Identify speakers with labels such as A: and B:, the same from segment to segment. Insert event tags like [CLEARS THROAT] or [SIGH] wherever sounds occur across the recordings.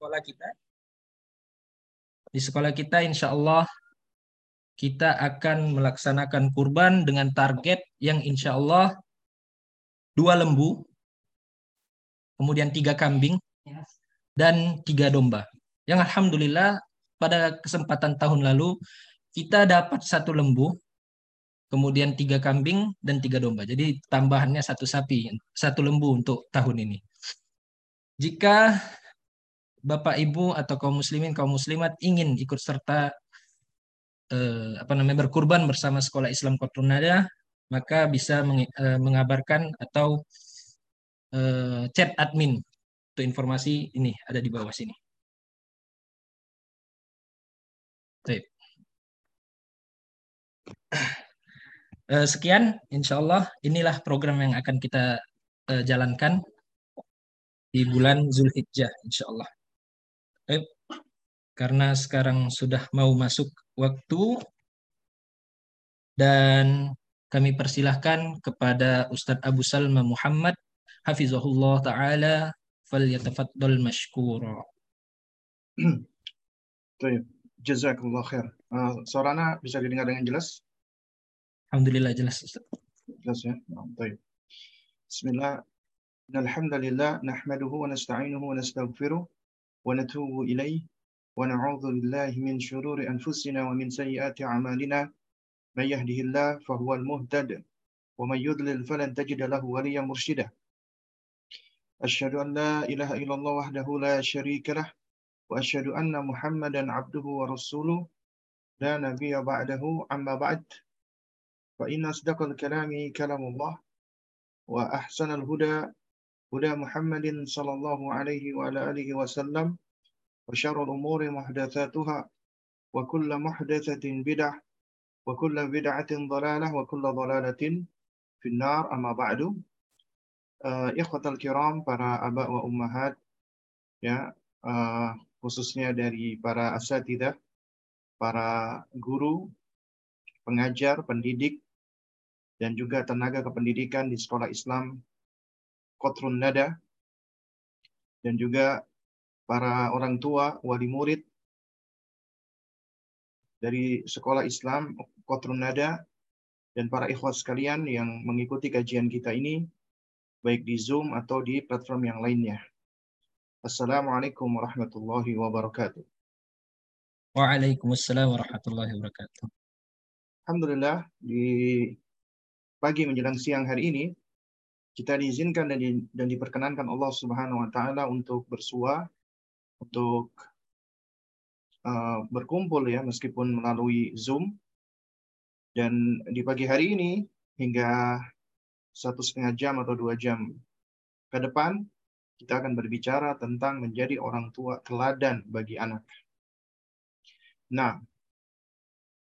A: sekolah kita. Di sekolah kita insya Allah kita akan melaksanakan kurban dengan target yang insya Allah dua lembu, kemudian tiga kambing, dan tiga domba. Yang Alhamdulillah pada kesempatan tahun lalu kita dapat satu lembu, kemudian tiga kambing, dan tiga domba. Jadi tambahannya satu sapi, satu lembu untuk tahun ini. Jika Bapak Ibu atau kaum muslimin kaum muslimat ingin ikut serta eh, apa namanya berkurban bersama Sekolah Islam Kotrunada maka bisa meng, eh, mengabarkan atau eh, chat admin untuk informasi ini ada di bawah sini. Baik. Eh, sekian, insya Allah inilah program yang akan kita eh, jalankan di bulan Zulhijjah, insya Allah. Eh, karena sekarang sudah mau masuk waktu dan kami persilahkan kepada Ustadz Abu Salma Muhammad hafizahullah taala falyatafaddal mashkura.
B: Baik, jazakallah khair. Uh, suaranya bisa didengar dengan jelas?
A: Alhamdulillah jelas Ustaz.
B: Jelas ya. Baik. Bismillah. Alhamdulillah nahmaduhu wa nasta'inuhu wa nastaghfiruh ونتوب إليه ونعوذ بالله من شرور أنفسنا ومن سيئات أعمالنا. من يهده الله فهو المهتد ومن يضلل فلن تجد له وليا مرشدا. أشهد أن لا إله إلا الله وحده لا شريك له وأشهد أن محمدا عبده ورسوله. لا نبي بعده أما بعد. فإن أصدق الكلام كلام الله وأحسن الهدى هدى محمد صلى الله عليه وعلى آله وسلم وشر الأمور محدثاتها وكل محدثة بدعة وكل بدعة ضلالة وكل ضلالة في النار أما بعد uh, ikhwatal kiram para aba wa ummahat ya uh, khususnya dari para asatidah para guru pengajar pendidik dan juga tenaga kependidikan di sekolah Islam Kotrun Nada, dan juga para orang tua, wali murid dari sekolah Islam Kotrun Nada, dan para ikhwat sekalian yang mengikuti kajian kita ini, baik di Zoom atau di platform yang lainnya. Assalamualaikum warahmatullahi wabarakatuh.
A: Waalaikumsalam warahmatullahi wabarakatuh.
B: Alhamdulillah di pagi menjelang siang hari ini kita diizinkan dan, di, dan diperkenankan Allah Subhanahu wa taala untuk bersua untuk uh, berkumpul ya meskipun melalui Zoom dan di pagi hari ini hingga satu setengah jam atau dua jam ke depan kita akan berbicara tentang menjadi orang tua teladan bagi anak. Nah,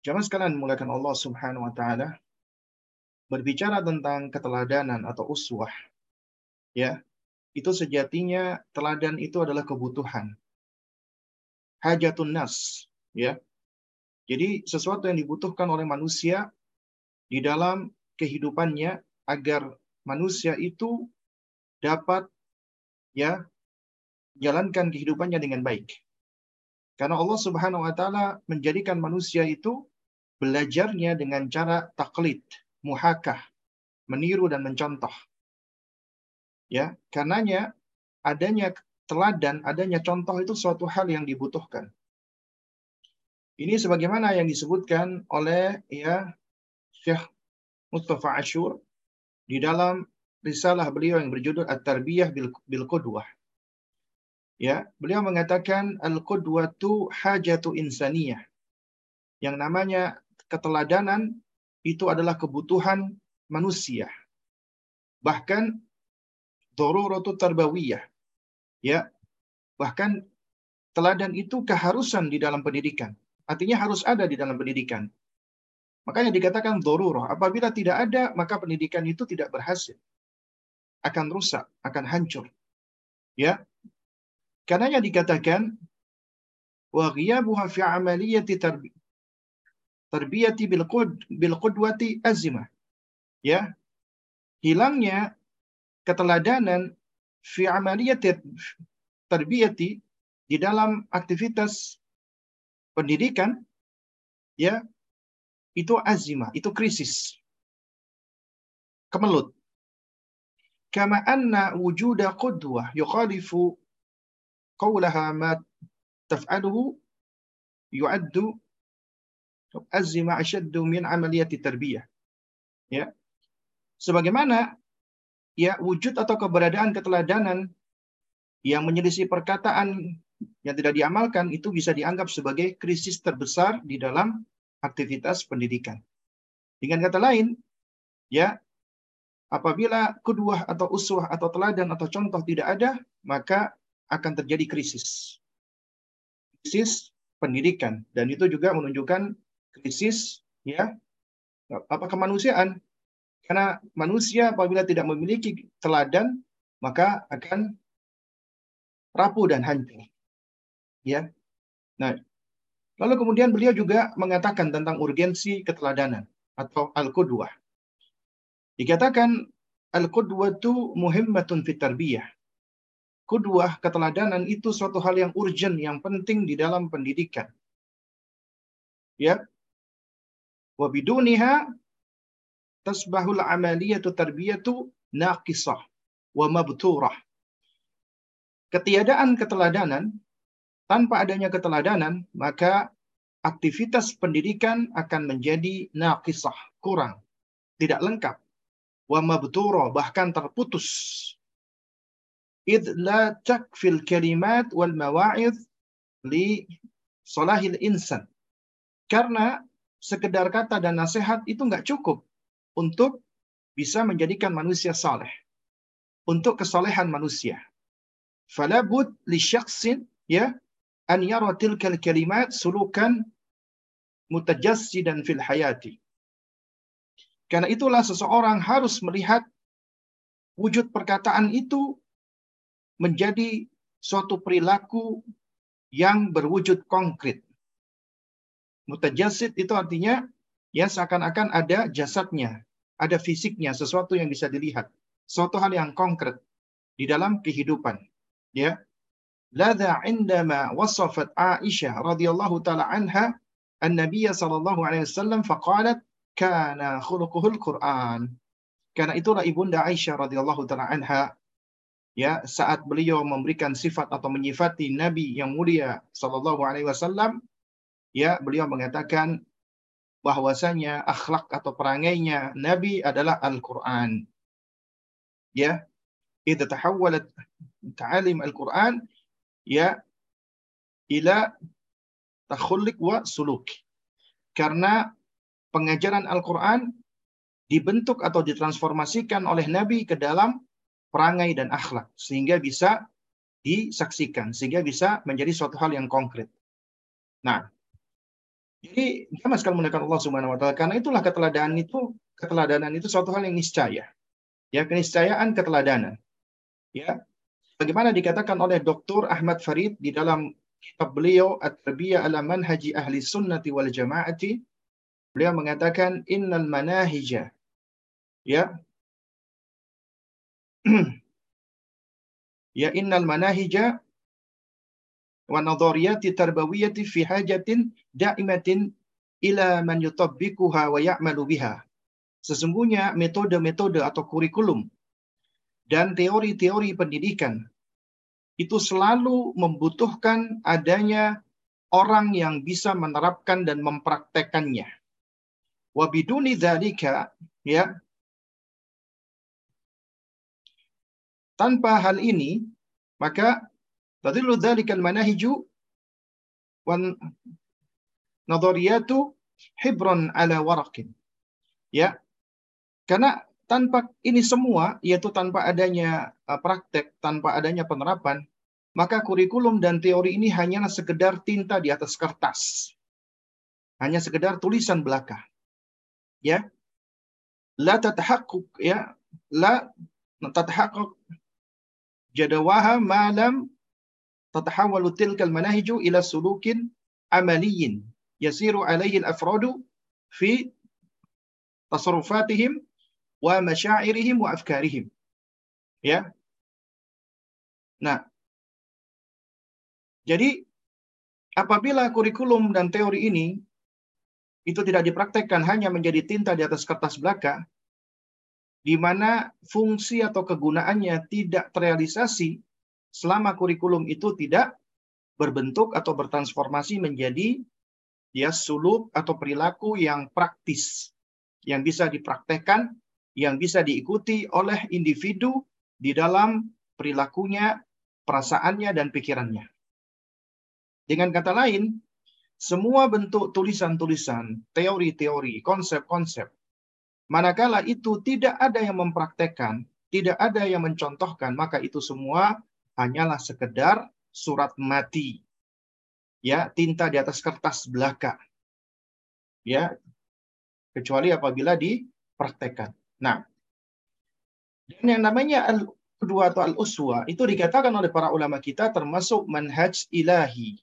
B: jangan sekalian mulakan Allah Subhanahu wa taala berbicara tentang keteladanan atau uswah, ya, itu sejatinya teladan itu adalah kebutuhan. Hajatun nas, ya. Jadi sesuatu yang dibutuhkan oleh manusia di dalam kehidupannya agar manusia itu dapat ya jalankan kehidupannya dengan baik. Karena Allah Subhanahu wa taala menjadikan manusia itu belajarnya dengan cara taklid, muhakah, meniru dan mencontoh. Ya, karenanya adanya teladan, adanya contoh itu suatu hal yang dibutuhkan. Ini sebagaimana yang disebutkan oleh ya Syekh Mustafa Ashur di dalam risalah beliau yang berjudul At-Tarbiyah bil, bil Qudwah. Ya, beliau mengatakan al-qudwatu hajatu insaniyah. Yang namanya keteladanan itu adalah kebutuhan manusia. Bahkan daruratu tarbawiyah. Ya. Bahkan teladan itu keharusan di dalam pendidikan. Artinya harus ada di dalam pendidikan. Makanya dikatakan doruro. Apabila tidak ada, maka pendidikan itu tidak berhasil. Akan rusak, akan hancur. Ya. Karenanya dikatakan ghiyabuha fi amaliyati tarbiyati bil qud bil qudwati azimah. Ya. Hilangnya keteladanan fi amaliyati tarbiyati di dalam aktivitas pendidikan ya itu azimah, itu krisis. Kemelut. Kama anna wujuda qudwah yukhalifu qawlaha ma taf'aluhu yu'addu azima ashaddu min amaliyati tarbiyah. Ya. Sebagaimana ya wujud atau keberadaan keteladanan yang menyelisih perkataan yang tidak diamalkan itu bisa dianggap sebagai krisis terbesar di dalam aktivitas pendidikan. Dengan kata lain, ya, apabila kedua atau uswah atau teladan atau contoh tidak ada, maka akan terjadi krisis. Krisis pendidikan dan itu juga menunjukkan krisis ya apa kemanusiaan. Karena manusia apabila tidak memiliki teladan, maka akan rapuh dan hancur. Ya. Nah, Lalu kemudian beliau juga mengatakan tentang urgensi keteladanan atau al-qudwah. Dikatakan al-qudwah itu muhimmatun fit tarbiyah. Kudwah keteladanan itu suatu hal yang urgent, yang penting di dalam pendidikan. Ya. Wa biduniha tasbahul amaliyatu tarbiyatu naqisah wa mabturah. Ketiadaan keteladanan tanpa adanya keteladanan, maka aktivitas pendidikan akan menjadi naqisah, kurang, tidak lengkap. Wa bahkan terputus. Id la takfil kalimat wal mawa'id li solahil insan. Karena sekedar kata dan nasihat itu nggak cukup untuk bisa menjadikan manusia saleh. Untuk kesolehan manusia. Falabud li syaksin ya an yara tilkal kalimat sulukan mutajassidan fil hayati. Karena itulah seseorang harus melihat wujud perkataan itu menjadi suatu perilaku yang berwujud konkret. Mutajasid itu artinya ya seakan-akan ada jasadnya, ada fisiknya, sesuatu yang bisa dilihat, suatu hal yang konkret di dalam kehidupan. Ya. Lada indama wasafat Aisyah radhiyallahu taala anha an-nabiy sallallahu alaihi wasallam faqalat kana khuluquhul Quran. Karena itulah ibunda Aisyah radhiyallahu taala anha ya saat beliau memberikan sifat atau menyifati nabi yang mulia sallallahu alaihi wasallam ya beliau mengatakan bahwasanya akhlak atau perangainya Nabi adalah Al-Qur'an ya idza tahawwalat ta'alim Al-Qur'an ya ila takhulik wa suluk. Karena pengajaran Al-Quran dibentuk atau ditransformasikan oleh Nabi ke dalam perangai dan akhlak. Sehingga bisa disaksikan. Sehingga bisa menjadi suatu hal yang konkret. Nah, jadi sama sekali menggunakan Allah Subhanahu wa taala karena itulah keteladanan itu keteladanan itu suatu hal yang niscaya. Ya, keniscayaan keteladanan. Ya, Bagaimana dikatakan oleh Dr. Ahmad Farid di dalam kitab beliau At-Tarbiyah ala Manhaji Ahli Sunnati wal Jama'ati, beliau mengatakan innal manahija ya [CLEARS THROAT] ya innal manahija wa nadhariyati tarbawiyati fi hajatin da'imatin ila man yutabbikuha wa ya'malu biha. Sesungguhnya metode-metode atau kurikulum dan teori-teori pendidikan itu selalu membutuhkan adanya orang yang bisa menerapkan dan mempraktekannya. Wabiduni dzalika ya tanpa hal ini maka tadillu dzalikal manahiju wan nadhariyatu hibran ala waraqin. Ya. Karena tanpa ini semua, yaitu tanpa adanya uh, praktek, tanpa adanya penerapan, maka kurikulum dan teori ini hanyalah sekedar tinta di atas kertas. Hanya sekedar tulisan belaka. Ya. La tatahaqquk ya, la tatahaqquk jadawaha ma lam tatahawwalu tilkal manahiju ila sulukin amaliyin yasiru alaihi al-afradu fi tasarrufatihim wa masyairihim wa afkarihim. Ya. Nah, Jadi apabila kurikulum dan teori ini itu tidak dipraktekkan hanya menjadi tinta di atas kertas belaka, di mana fungsi atau kegunaannya tidak terrealisasi selama kurikulum itu tidak berbentuk atau bertransformasi menjadi ya suluk atau perilaku yang praktis yang bisa dipraktekkan, yang bisa diikuti oleh individu di dalam perilakunya, perasaannya dan pikirannya. Dengan kata lain, semua bentuk tulisan-tulisan, teori-teori, konsep-konsep, manakala itu tidak ada yang mempraktekkan, tidak ada yang mencontohkan, maka itu semua hanyalah sekedar surat mati. Ya, tinta di atas kertas belaka. Ya, kecuali apabila dipraktekkan. Nah, dan yang namanya al-qudwa atau al-uswa itu dikatakan oleh para ulama kita termasuk manhaj ilahi.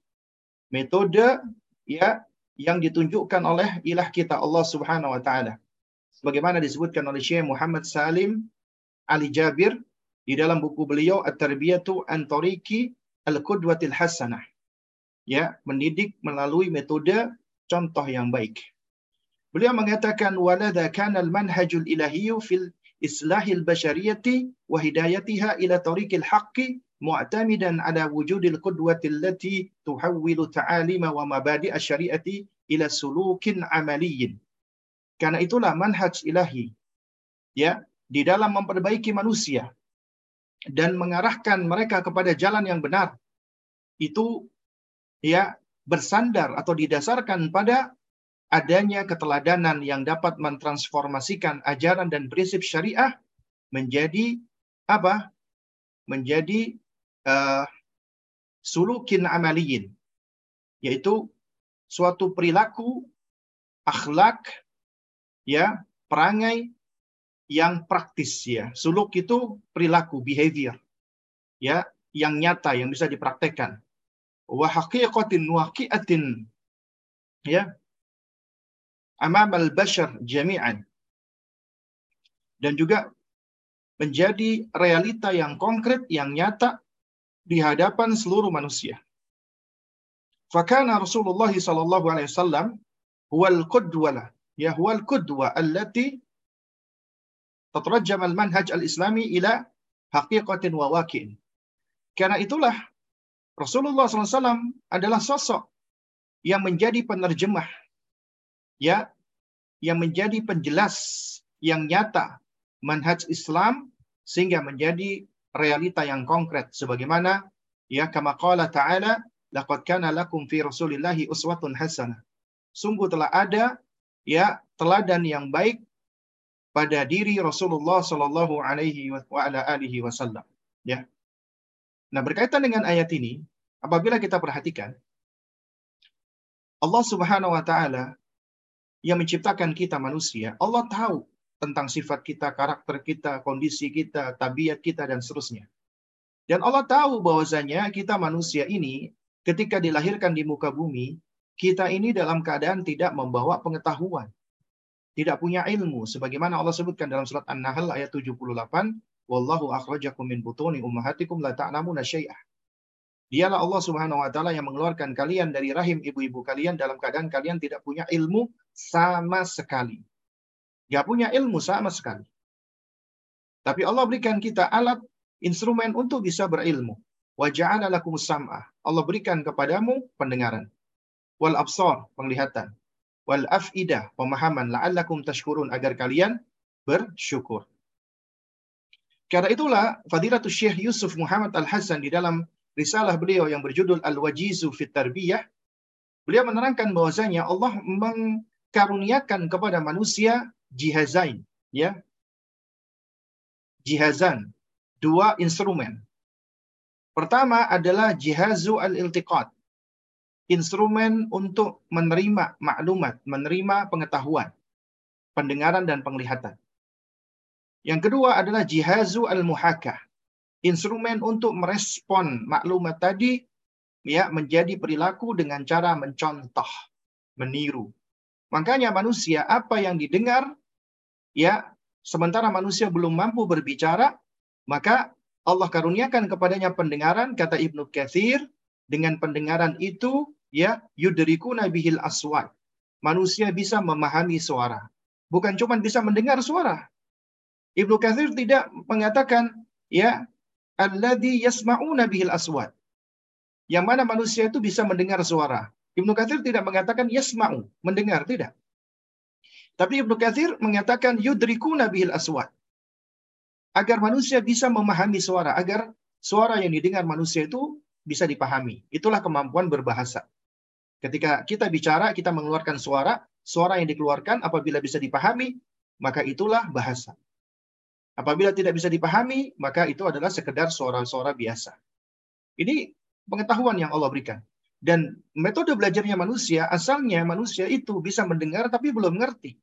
B: Metode ya yang ditunjukkan oleh ilah kita Allah Subhanahu wa taala. Sebagaimana disebutkan oleh Syekh Muhammad Salim Ali Jabir di dalam buku beliau At-Tarbiyatu an Tariqi Al-Qudwatil Hasanah. Ya, mendidik melalui metode contoh yang baik. Beliau mengatakan walada kana al-manhajul ilahiyyu fil islahil bashariyati wa hidayatiha ila tariqil haqqi mu'tamidan ala wujudil qudwati allati tuhawwilu ta'alima wa mabadi asyariati ila sulukin amaliyin. Karena itulah manhaj ilahi ya di dalam memperbaiki manusia dan mengarahkan mereka kepada jalan yang benar itu ya bersandar atau didasarkan pada adanya keteladanan yang dapat mentransformasikan ajaran dan prinsip syariah menjadi apa? Menjadi uh, sulukin amaliyin, yaitu suatu perilaku, akhlak, ya, perangai yang praktis ya. Suluk itu perilaku, behavior. Ya, yang nyata yang bisa dipraktekkan. Wa haqiqatin waqi'atin ya amam al-bashar jami'an. Dan juga menjadi realita yang konkret, yang nyata di hadapan seluruh manusia. Fakana Rasulullah sallallahu alaihi wasallam huwal qudwa ya huwal qudwa allati tatrajjam al-manhaj al-islami ila haqiqatin wa waqi'in. Karena itulah Rasulullah SAW adalah sosok yang menjadi penerjemah, ya, yang menjadi penjelas yang nyata manhaj Islam sehingga menjadi realita yang konkret sebagaimana ya kama qala ta'ala laqad kana lakum fi rasulillahi uswatun hasanah. Sungguh telah ada ya teladan yang baik pada diri Rasulullah Shallallahu alaihi wasallam. Ya. Nah, berkaitan dengan ayat ini, apabila kita perhatikan Allah Subhanahu wa taala yang menciptakan kita manusia, Allah tahu tentang sifat kita, karakter kita, kondisi kita, tabiat kita, dan seterusnya. Dan Allah tahu bahwasanya kita manusia ini ketika dilahirkan di muka bumi, kita ini dalam keadaan tidak membawa pengetahuan. Tidak punya ilmu. Sebagaimana Allah sebutkan dalam surat An-Nahl ayat 78, Wallahu akhrajakum min butuni ummahatikum la ta'lamuna syai'ah. Dialah Allah Subhanahu wa taala yang mengeluarkan kalian dari rahim ibu-ibu kalian dalam keadaan kalian tidak punya ilmu sama sekali. Gak punya ilmu sama sekali. Tapi Allah berikan kita alat, instrumen untuk bisa berilmu. Waja'ala lakum sam'ah. Allah berikan kepadamu pendengaran. Wal absar, penglihatan. Wal af'idah, pemahaman. La'allakum tashkurun, agar kalian bersyukur. Karena itulah Fadilatul Syekh Yusuf Muhammad Al-Hasan di dalam risalah beliau yang berjudul Al-Wajizu Fit Tarbiyah, beliau menerangkan bahwasanya Allah mengkaruniakan kepada manusia jihazain, ya. Jihazan, dua instrumen. Pertama adalah jihazu al-iltiqat. Instrumen untuk menerima maklumat, menerima pengetahuan, pendengaran dan penglihatan. Yang kedua adalah jihazu al-muhakah. Instrumen untuk merespon maklumat tadi ya menjadi perilaku dengan cara mencontoh, meniru. Makanya manusia apa yang didengar ya sementara manusia belum mampu berbicara, maka Allah karuniakan kepadanya pendengaran kata Ibnu Katsir dengan pendengaran itu ya yudriku nabihil aswat. Manusia bisa memahami suara. Bukan cuma bisa mendengar suara. Ibnu Katsir tidak mengatakan ya alladzi yasma'una bihil aswat. Yang mana manusia itu bisa mendengar suara. Ibnu Katsir tidak mengatakan yasma'u, mendengar tidak. Tapi Ibnu Katsir mengatakan yudriku nabihil aswat. Agar manusia bisa memahami suara, agar suara yang didengar manusia itu bisa dipahami. Itulah kemampuan berbahasa. Ketika kita bicara, kita mengeluarkan suara, suara yang dikeluarkan apabila bisa dipahami, maka itulah bahasa. Apabila tidak bisa dipahami, maka itu adalah sekedar suara-suara biasa. Ini pengetahuan yang Allah berikan. Dan metode belajarnya manusia, asalnya manusia itu bisa mendengar tapi belum ngerti.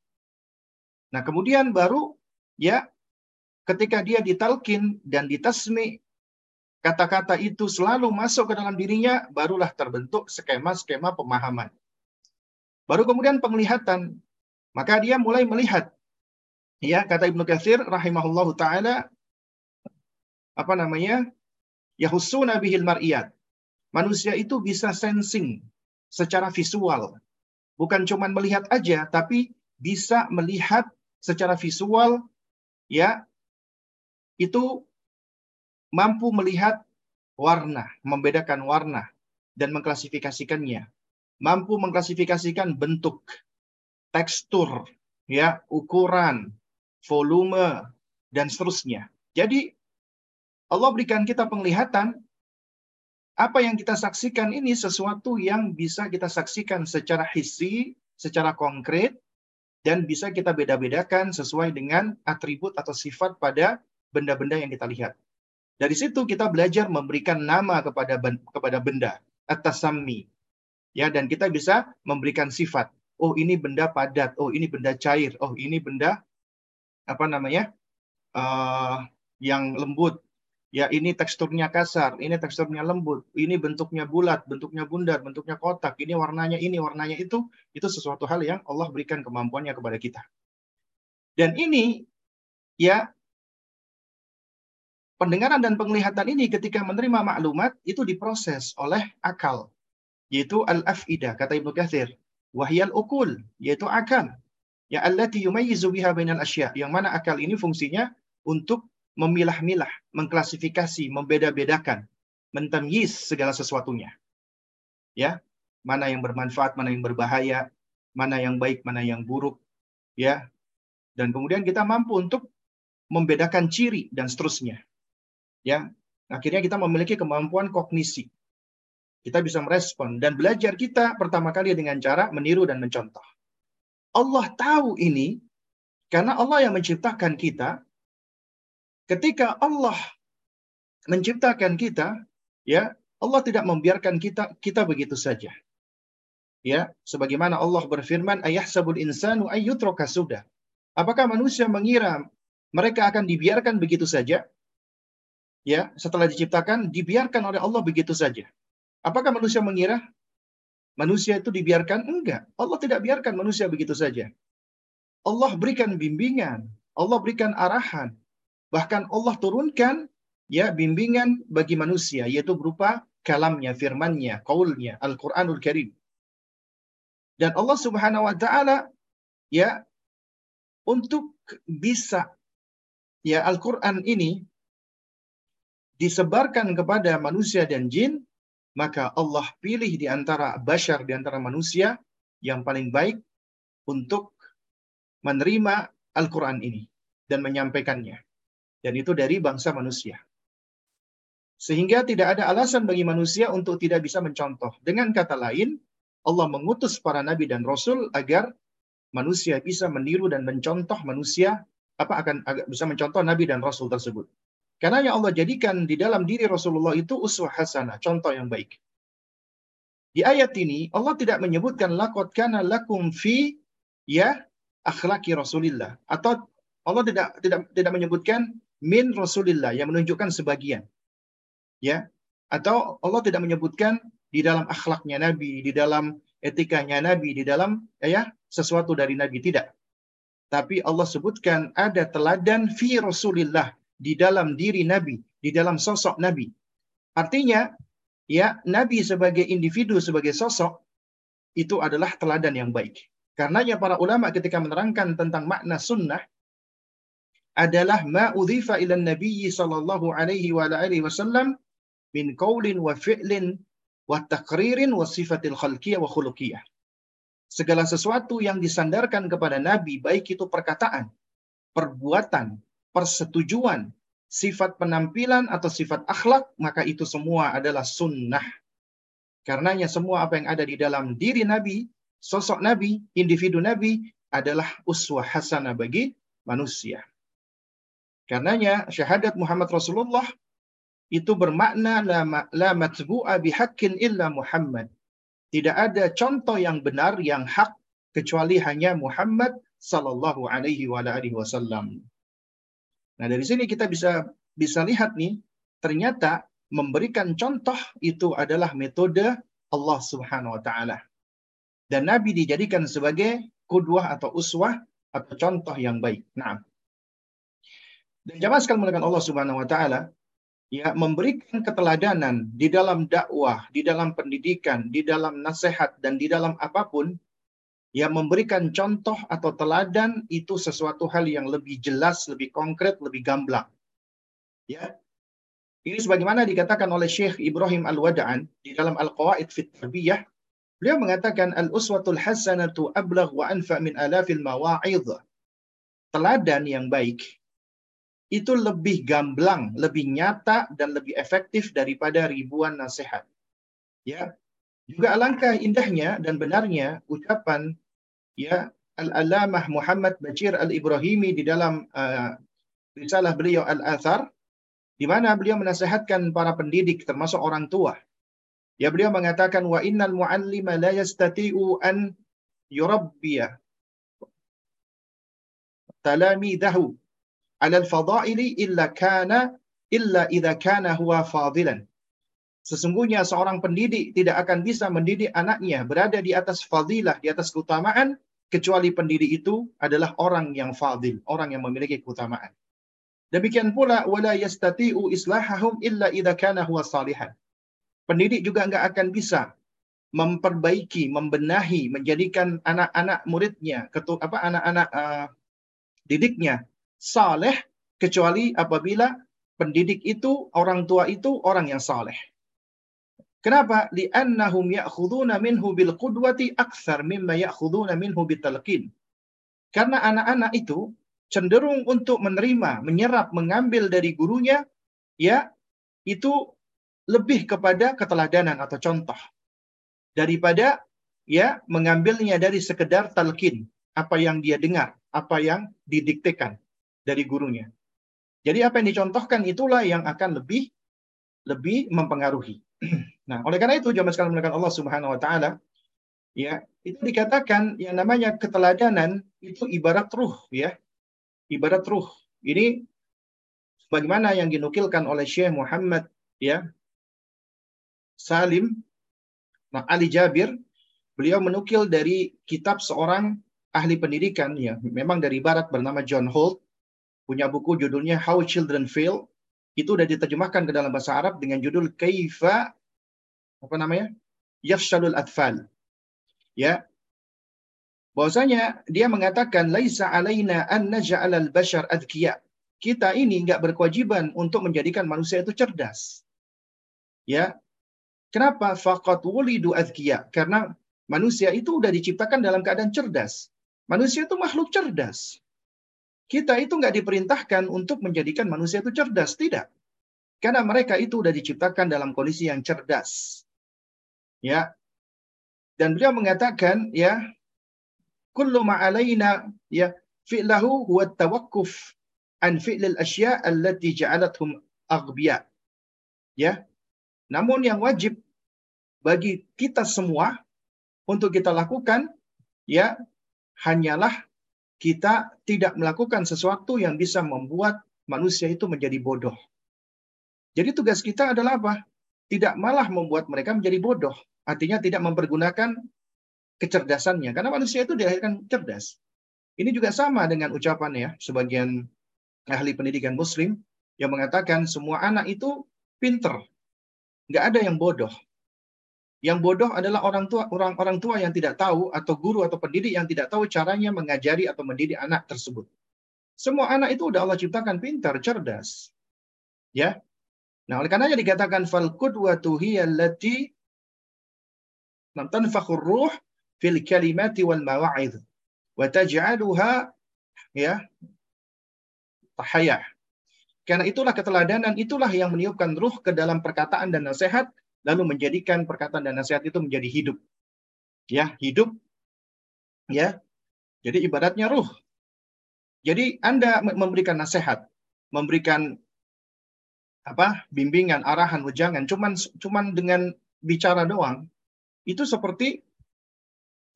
B: Nah, kemudian baru ya ketika dia ditalkin dan ditasmi kata-kata itu selalu masuk ke dalam dirinya, barulah terbentuk skema-skema pemahaman. Baru kemudian penglihatan, maka dia mulai melihat. Ya, kata Ibnu Katsir rahimahullahu taala apa namanya? Yahussuna bihil mar'iyat. Manusia itu bisa sensing secara visual. Bukan cuma melihat aja, tapi bisa melihat secara visual ya itu mampu melihat warna, membedakan warna dan mengklasifikasikannya. Mampu mengklasifikasikan bentuk, tekstur, ya, ukuran, volume dan seterusnya. Jadi Allah berikan kita penglihatan apa yang kita saksikan ini sesuatu yang bisa kita saksikan secara hisi, secara konkret, dan bisa kita beda-bedakan sesuai dengan atribut atau sifat pada benda-benda yang kita lihat. Dari situ kita belajar memberikan nama kepada kepada benda, atas sami. Ya, dan kita bisa memberikan sifat. Oh, ini benda padat, oh ini benda cair, oh ini benda apa namanya? Uh, yang lembut. Ya, ini teksturnya kasar, ini teksturnya lembut, ini bentuknya bulat, bentuknya bundar, bentuknya kotak, ini warnanya ini, warnanya itu, itu sesuatu hal yang Allah berikan kemampuannya kepada kita. Dan ini ya pendengaran dan penglihatan ini ketika menerima maklumat itu diproses oleh akal yaitu al-afida kata Ibnu Katsir wahyal ukul yaitu akal ya allati yumayyizu biha bainal asya yang mana akal ini fungsinya untuk memilah-milah, mengklasifikasi, membeda-bedakan, mentamyiz segala sesuatunya. Ya, mana yang bermanfaat, mana yang berbahaya, mana yang baik, mana yang buruk, ya. Dan kemudian kita mampu untuk membedakan ciri dan seterusnya ya akhirnya kita memiliki kemampuan kognisi. Kita bisa merespon dan belajar kita pertama kali dengan cara meniru dan mencontoh. Allah tahu ini karena Allah yang menciptakan kita. Ketika Allah menciptakan kita, ya Allah tidak membiarkan kita kita begitu saja. Ya, sebagaimana Allah berfirman, "Ayahsabul insanu ayyutraka sudah." Apakah manusia mengira mereka akan dibiarkan begitu saja? Ya setelah diciptakan dibiarkan oleh Allah begitu saja. Apakah manusia mengira manusia itu dibiarkan? Enggak. Allah tidak biarkan manusia begitu saja. Allah berikan bimbingan, Allah berikan arahan. Bahkan Allah turunkan ya bimbingan bagi manusia yaitu berupa kalamnya, firmannya, kaulnya, Al-Qur'anul Karim. Dan Allah Subhanahu wa taala ya untuk bisa ya Al-Qur'an ini disebarkan kepada manusia dan jin, maka Allah pilih di antara bashar, di antara manusia yang paling baik untuk menerima Al-Quran ini dan menyampaikannya. Dan itu dari bangsa manusia. Sehingga tidak ada alasan bagi manusia untuk tidak bisa mencontoh. Dengan kata lain, Allah mengutus para nabi dan rasul agar manusia bisa meniru dan mencontoh manusia apa akan bisa mencontoh nabi dan rasul tersebut. Karena yang Allah jadikan di dalam diri Rasulullah itu uswah hasanah, contoh yang baik. Di ayat ini Allah tidak menyebutkan lakot kana lakum fi ya akhlaki Rasulillah atau Allah tidak tidak tidak menyebutkan min Rasulillah yang menunjukkan sebagian. Ya. Atau Allah tidak menyebutkan di dalam akhlaknya Nabi, di dalam etikanya Nabi, di dalam ya sesuatu dari Nabi tidak. Tapi Allah sebutkan ada teladan fi Rasulillah di dalam diri Nabi, di dalam sosok Nabi. Artinya, ya nabi sebagai individu sebagai sosok itu adalah teladan yang baik. Karenanya para ulama ketika menerangkan tentang makna sunnah adalah ma udhifa ila nabi sallallahu alaihi wa alihi wasallam min qaulin wa fi'lin wa taqririn wa sifatil khalqiyah wa khuluqiyah. Segala sesuatu yang disandarkan kepada nabi baik itu perkataan, perbuatan, persetujuan, sifat penampilan atau sifat akhlak, maka itu semua adalah sunnah. Karenanya semua apa yang ada di dalam diri Nabi, sosok Nabi, individu Nabi adalah uswah hasanah bagi manusia. Karenanya syahadat Muhammad Rasulullah itu bermakna la, matbu'a bihaqqin illa Muhammad. Tidak ada contoh yang benar yang hak kecuali hanya Muhammad sallallahu alaihi wa alihi wasallam. Nah, dari sini kita bisa bisa lihat nih, ternyata memberikan contoh itu adalah metode Allah Subhanahu wa taala. Dan Nabi dijadikan sebagai kudwah atau uswah atau contoh yang baik. Nah, dan jamaah sekalian mengatakan Allah Subhanahu wa taala ya memberikan keteladanan di dalam dakwah, di dalam pendidikan, di dalam nasihat dan di dalam apa pun ya memberikan contoh atau teladan itu sesuatu hal yang lebih jelas, lebih konkret, lebih gamblang. Ya. Ini sebagaimana dikatakan oleh Syekh Ibrahim Al-Wada'an di dalam Al-Qawaid fit Tarbiyah, beliau mengatakan al-uswatul hasanatu ablagh wa anfa min alafil mawa'idh. Teladan yang baik itu lebih gamblang, lebih nyata dan lebih efektif daripada ribuan nasihat. Ya. Juga alangkah indahnya dan benarnya ucapan ya Al-Alamah Muhammad Bashir Al-Ibrahimi di dalam uh, risalah beliau Al-Athar di mana beliau menasihatkan para pendidik termasuk orang tua. Ya beliau mengatakan wa innal muallima la yastati'u an yurabbiya talamidahu ala al-fadaili illa kana illa idza kana huwa fadilan. Sesungguhnya seorang pendidik tidak akan bisa mendidik anaknya berada di atas fadilah, di atas keutamaan, kecuali pendidik itu adalah orang yang fadil, orang yang memiliki keutamaan. Demikian pula wala yastati'u islahahum illa idza kana huwa salihan. Pendidik juga enggak akan bisa memperbaiki, membenahi, menjadikan anak-anak muridnya, ketu, apa anak-anak uh, didiknya saleh kecuali apabila pendidik itu, orang tua itu orang yang saleh. Kenapa? Li'annahum ya'khuduna minhu bil qudwati akthar mimma ya'khuduna minhu bitalqin. Karena anak-anak itu cenderung untuk menerima, menyerap, mengambil dari gurunya, ya, itu lebih kepada keteladanan atau contoh daripada ya mengambilnya dari sekedar talqin, apa yang dia dengar, apa yang didiktekan dari gurunya. Jadi apa yang dicontohkan itulah yang akan lebih lebih mempengaruhi. [CLEARS THROAT] Nah, oleh karena itu jamaah sekalian mengatakan Allah Subhanahu wa taala ya, itu dikatakan yang namanya keteladanan itu ibarat ruh ya. Ibarat ruh. Ini bagaimana yang dinukilkan oleh Syekh Muhammad ya Salim nah, Ali Jabir beliau menukil dari kitab seorang ahli pendidikan ya memang dari barat bernama John Holt punya buku judulnya How Children Fail. Itu sudah diterjemahkan ke dalam bahasa Arab dengan judul Kaifa apa namanya? Yafshalul Atfal. Ya. Bahwasanya dia mengatakan laisa alaina an naj'al al-bashar adkiya. Kita ini enggak berkewajiban untuk menjadikan manusia itu cerdas. Ya. Kenapa? Faqat wulidu adkiya. Karena manusia itu sudah diciptakan dalam keadaan cerdas. Manusia itu makhluk cerdas. Kita itu nggak diperintahkan untuk menjadikan manusia itu cerdas, tidak. Karena mereka itu sudah diciptakan dalam kondisi yang cerdas. Ya. Dan beliau mengatakan ya kullu ma'alaina ya fi'lahu huwa tawakkuf an fi'lil asya' allati ja'alathum aghbiya. Ya. Namun yang wajib bagi kita semua untuk kita lakukan ya hanyalah kita tidak melakukan sesuatu yang bisa membuat manusia itu menjadi bodoh. Jadi tugas kita adalah apa? Tidak malah membuat mereka menjadi bodoh. Artinya tidak mempergunakan kecerdasannya. Karena manusia itu dilahirkan cerdas. Ini juga sama dengan ucapan ya, sebagian ahli pendidikan muslim yang mengatakan semua anak itu pinter. nggak ada yang bodoh. Yang bodoh adalah orang tua orang orang tua yang tidak tahu atau guru atau pendidik yang tidak tahu caranya mengajari atau mendidik anak tersebut. Semua anak itu udah Allah ciptakan pintar, cerdas. Ya. Nah, oleh karenanya dikatakan fal qudwatu hiya tanfakhur ruh fil kalimati wal mawa'idh wa taj'aluha ya tahayah. Karena itulah keteladanan, itulah yang meniupkan ruh ke dalam perkataan dan nasihat lalu menjadikan perkataan dan nasihat itu menjadi hidup. Ya, hidup. Ya. Jadi ibaratnya ruh. Jadi Anda memberikan nasihat, memberikan apa? bimbingan, arahan, wejangan cuman cuman dengan bicara doang itu seperti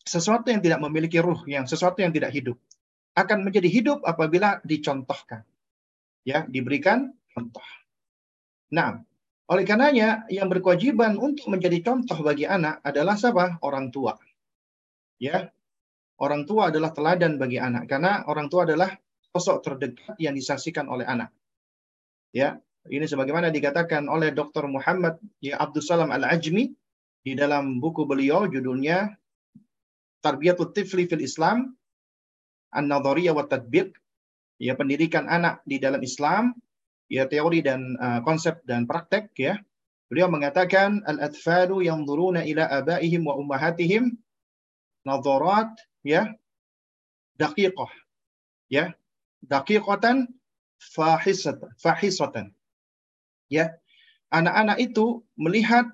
B: sesuatu yang tidak memiliki ruh, yang sesuatu yang tidak hidup. Akan menjadi hidup apabila dicontohkan. Ya, diberikan contoh. Nah, oleh karenanya, yang berkewajiban untuk menjadi contoh bagi anak adalah siapa? Orang tua. Ya, orang tua adalah teladan bagi anak karena orang tua adalah sosok terdekat yang disaksikan oleh anak. Ya, ini sebagaimana dikatakan oleh Dr. Muhammad ya Abdul Salam Al-Ajmi di dalam buku beliau judulnya Tarbiyatul Tifli fil Islam An-Nadhariyah wa Tadbiq ya pendidikan anak di dalam Islam ya teori dan uh, konsep dan praktek ya. Beliau mengatakan al-atfalu yanzuruna ila abaihim wa ummahatihim nadharat ya daqiqah ya daqiqatan fahisatan fahisatan ya anak-anak itu melihat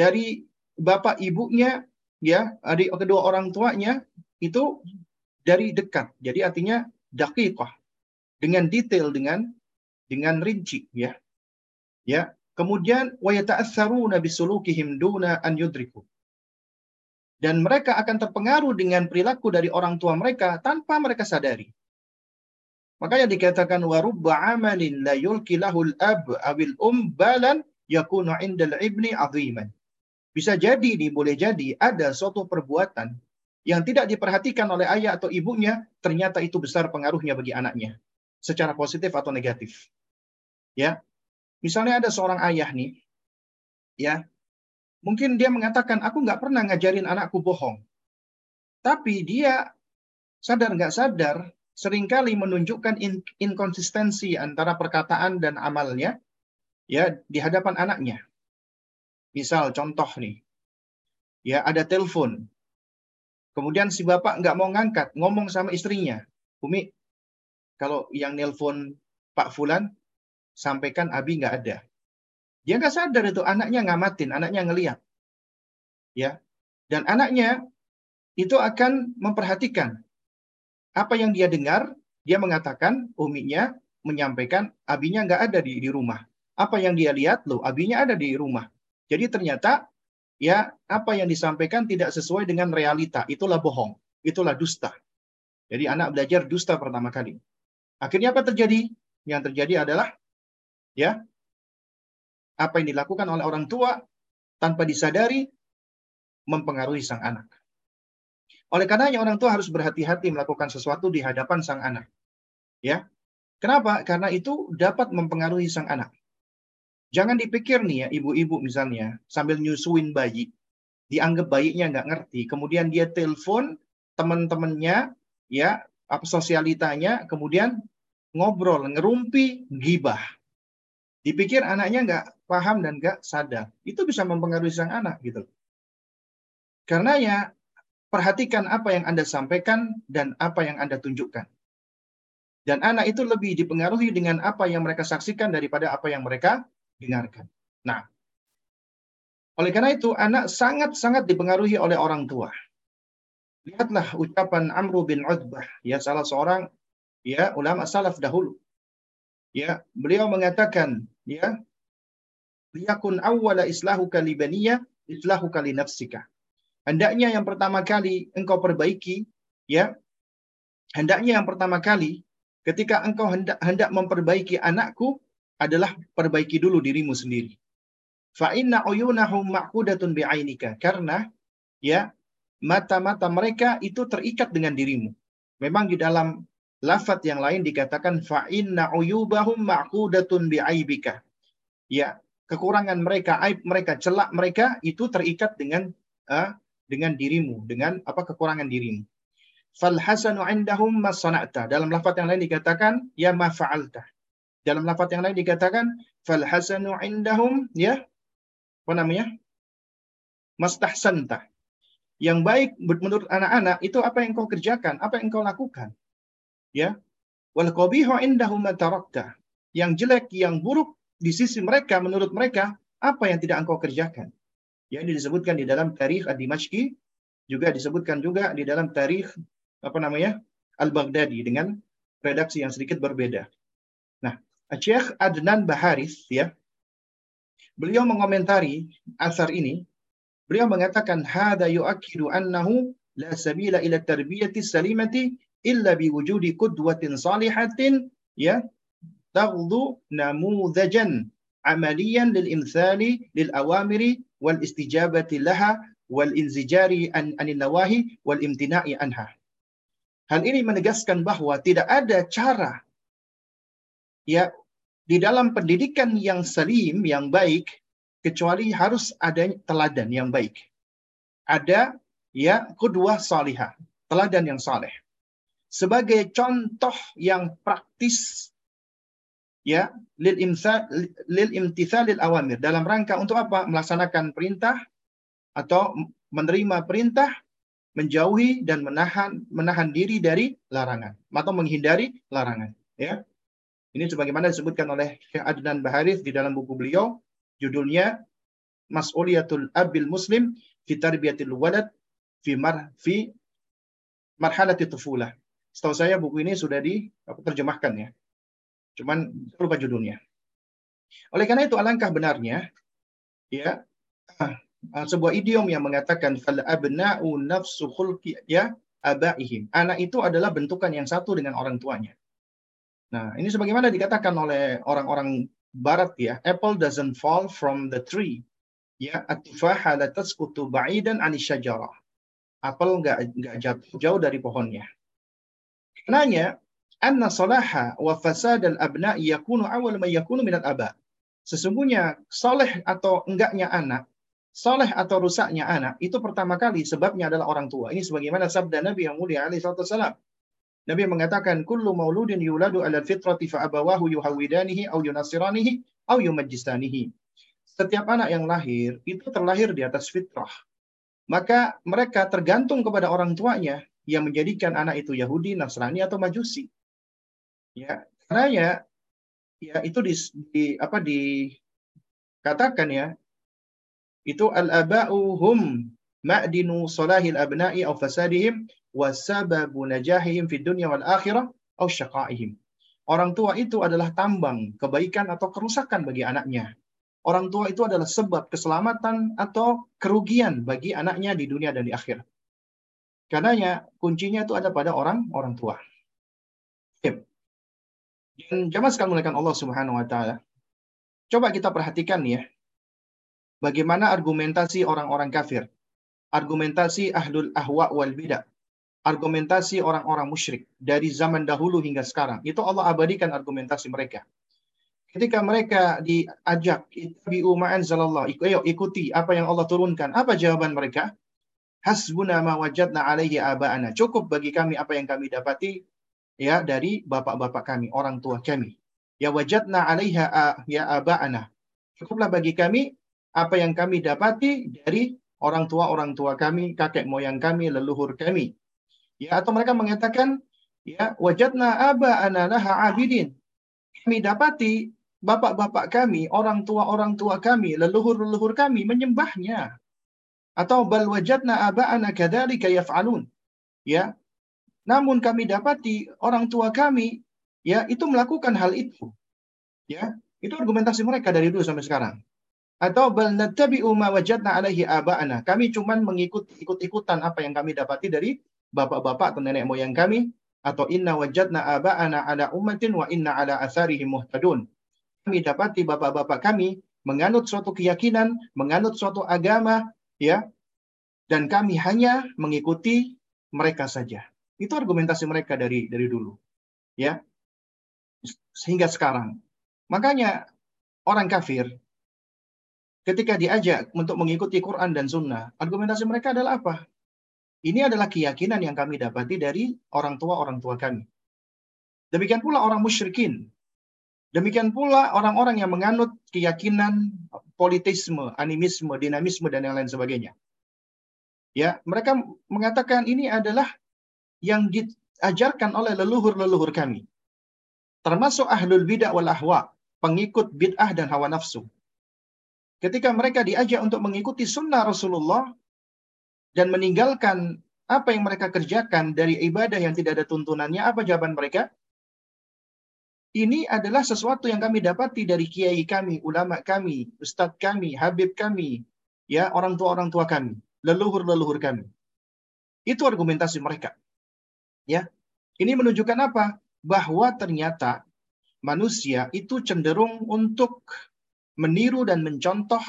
B: dari bapak ibunya ya adik kedua orang tuanya itu dari dekat jadi artinya daqiqah dengan detail dengan dengan rinci ya. Ya. Kemudian wa yata'assaruna bisulukihim duna an yudriku. Dan mereka akan terpengaruh dengan perilaku dari orang tua mereka tanpa mereka sadari. Makanya dikatakan wa rubba amalin la yulki lahul ab awil um balan yakunu indal ibni aziman. Bisa jadi nih, boleh jadi ada suatu perbuatan yang tidak diperhatikan oleh ayah atau ibunya, ternyata itu besar pengaruhnya bagi anaknya. Secara positif atau negatif. Ya, misalnya ada seorang ayah nih, ya, mungkin dia mengatakan aku nggak pernah ngajarin anakku bohong, tapi dia sadar nggak sadar sering kali menunjukkan in inkonsistensi antara perkataan dan amalnya, ya, di hadapan anaknya. Misal contoh nih, ya ada telepon, kemudian si bapak nggak mau ngangkat, ngomong sama istrinya, Umi, kalau yang nelpon Pak Fulan, sampaikan Abi nggak ada. Dia nggak sadar itu anaknya ngamatin, anaknya ngeliat. Ya, dan anaknya itu akan memperhatikan apa yang dia dengar. Dia mengatakan uminya menyampaikan abinya nggak ada di, di rumah. Apa yang dia lihat loh, abinya ada di rumah. Jadi ternyata ya apa yang disampaikan tidak sesuai dengan realita. Itulah bohong, itulah dusta. Jadi anak belajar dusta pertama kali. Akhirnya apa terjadi? Yang terjadi adalah ya apa yang dilakukan oleh orang tua tanpa disadari mempengaruhi sang anak. Oleh karenanya orang tua harus berhati-hati melakukan sesuatu di hadapan sang anak. Ya. Kenapa? Karena itu dapat mempengaruhi sang anak. Jangan dipikir nih ya ibu-ibu misalnya sambil nyusuin bayi, dianggap bayinya nggak ngerti, kemudian dia telepon teman-temannya, ya apa sosialitanya, kemudian ngobrol, ngerumpi, gibah. Dipikir anaknya nggak paham dan nggak sadar. Itu bisa mempengaruhi sang anak gitu. Karena ya perhatikan apa yang Anda sampaikan dan apa yang Anda tunjukkan. Dan anak itu lebih dipengaruhi dengan apa yang mereka saksikan daripada apa yang mereka dengarkan. Nah, oleh karena itu anak sangat-sangat dipengaruhi oleh orang tua. Lihatlah ucapan Amr bin Utbah, ya salah seorang ya ulama salaf dahulu ya beliau mengatakan ya liyakun awwala islahuka li baniyya islahuka li nafsika hendaknya yang pertama kali engkau perbaiki ya hendaknya yang pertama kali ketika engkau hendak hendak memperbaiki anakku adalah perbaiki dulu dirimu sendiri fa inna uyunahum maqudatun bi'ainika karena ya mata-mata mereka itu terikat dengan dirimu memang di dalam lafat yang lain dikatakan fa inna uyubahum ma'qudatun bi'aibika. Ya, kekurangan mereka, aib mereka, celak mereka itu terikat dengan uh, dengan dirimu, dengan apa kekurangan dirimu. Fal hasanu indahum masana'ta. Dalam lafaz yang lain dikatakan ya ma fa'alta. Dalam lafaz yang lain dikatakan fal hasanu indahum ya apa namanya? Mastahsanta. Yang baik menurut anak-anak itu apa yang kau kerjakan, apa yang kau lakukan. Ya. Wal qabihu indahum tarakta. Yang jelek, yang buruk di sisi mereka menurut mereka apa yang tidak engkau kerjakan. Ya, ini disebutkan di dalam tarikh Ad-Dimashqi, juga disebutkan juga di dalam tarikh apa namanya? Al-Baghdadi dengan redaksi yang sedikit berbeda. Nah, Syekh Adnan Baharis ya, beliau mengomentari asar ini, beliau mengatakan hada yu'akkidu annahu la sabila ila tarbiyati salimati illa biwujudi qudwatin salihatin ya. Taghdu namudajan amaliyan lil imthali lil awamiri wal istijabati laha wal inzijari an anil nawahi wal imtina'i anha. Hal ini menegaskan bahwa tidak ada cara ya di dalam pendidikan yang salim, yang baik, kecuali harus ada teladan yang baik. Ada ya kedua salihah, teladan yang saleh. Sebagai contoh yang praktis ya lil imsa lil imtithalil awamir dalam rangka untuk apa melaksanakan perintah atau menerima perintah menjauhi dan menahan menahan diri dari larangan atau menghindari larangan ya ini sebagaimana disebutkan oleh Syekh Adnan Baharith di dalam buku beliau judulnya Mas'uliyatul Abil Muslim fi Tarbiyatil Walad fi mar fi marhalati tufulah. Setahu saya buku ini sudah diterjemahkan ya. Cuman lupa judulnya. Oleh karena itu alangkah benarnya ya ah, sebuah idiom yang mengatakan fal abna'u nafsu khulqi ya abaihim. Anak itu adalah bentukan yang satu dengan orang tuanya. Nah, ini sebagaimana dikatakan oleh orang-orang barat ya, apple doesn't fall from the tree. Ya, at-tufaha la tasqutu ba'idan 'ani syajarah. Apel enggak enggak jatuh jauh dari pohonnya. Karenanya anna salaha wa fasad al-abna yakunu awal ma yakunu min al-aba. Sesungguhnya soleh atau enggaknya anak, soleh atau rusaknya anak, itu pertama kali sebabnya adalah orang tua. Ini sebagaimana sabda Nabi yang mulia alaihi salam. Nabi mengatakan, Kullu mauludin yuladu ala fitrati fa abawahu yuhawidanihi au yunasiranihi au yumajjisanihi. Setiap anak yang lahir, itu terlahir di atas fitrah. Maka mereka tergantung kepada orang tuanya yang menjadikan anak itu Yahudi, Nasrani, atau Majusi. Ya, karena ya, ya itu di, di apa dikatakan ya, itu al-aba'u hum ma'dinu salahil abna'i aw fasadihim Orang tua itu adalah tambang kebaikan atau kerusakan bagi anaknya. Orang tua itu adalah sebab keselamatan atau kerugian bagi anaknya di dunia dan di akhir. Karenanya kuncinya itu ada pada orang orang tua. Dan jamaah sekalian mulakan Allah Subhanahu wa taala. Coba kita perhatikan ya. Bagaimana argumentasi orang-orang kafir. Argumentasi ahlul ahwa wal bidah. Argumentasi orang-orang musyrik dari zaman dahulu hingga sekarang. Itu Allah abadikan argumentasi mereka. Ketika mereka diajak ittabi'u ma'anzalallah, ikuti apa yang Allah turunkan. Apa jawaban mereka? Hasbuna ma wajadna alaihi aba'ana. Cukup bagi kami apa yang kami dapati ya dari bapak-bapak kami, orang tua kami. Ya wajadna alaiha ya aba'ana. Cukuplah bagi kami apa yang kami dapati dari orang tua orang tua kami, kakek moyang kami, leluhur kami. Ya atau mereka mengatakan ya wajadna aba'ana laha abidin. Kami dapati bapak-bapak kami, orang tua orang tua kami, leluhur-leluhur kami menyembahnya. Atau bal wajadna aba'ana kadzalika yaf'alun. Ya, namun kami dapati orang tua kami ya itu melakukan hal itu. Ya, itu argumentasi mereka dari dulu sampai sekarang. Atau bal nattabi'u ma wajadna alaihi aba'ana. Kami cuma mengikut ikut-ikutan apa yang kami dapati dari bapak-bapak atau nenek moyang kami atau inna wajadna aba'ana ala ummatin wa inna ala asarihim muhtadun. Kami dapati bapak-bapak kami menganut suatu keyakinan, menganut suatu agama, ya, dan kami hanya mengikuti mereka saja. Itu argumentasi mereka dari dari dulu. Ya. Sehingga sekarang. Makanya orang kafir ketika diajak untuk mengikuti Quran dan Sunnah, argumentasi mereka adalah apa? Ini adalah keyakinan yang kami dapati dari orang tua-orang tua kami. Demikian pula orang musyrikin. Demikian pula orang-orang yang menganut keyakinan politisme, animisme, dinamisme, dan yang lain sebagainya. Ya, mereka mengatakan ini adalah yang diajarkan oleh leluhur-leluhur kami. Termasuk ahlul bid'ah wal ahwa, pengikut bid'ah dan hawa nafsu. Ketika mereka diajak untuk mengikuti sunnah Rasulullah dan meninggalkan apa yang mereka kerjakan dari ibadah yang tidak ada tuntunannya, apa jawaban mereka? Ini adalah sesuatu yang kami dapati dari kiai kami, ulama kami, ustadz kami, habib kami, ya orang tua orang tua kami, leluhur-leluhur kami. Itu argumentasi mereka. Ya. Ini menunjukkan apa? Bahwa ternyata manusia itu cenderung untuk meniru dan mencontoh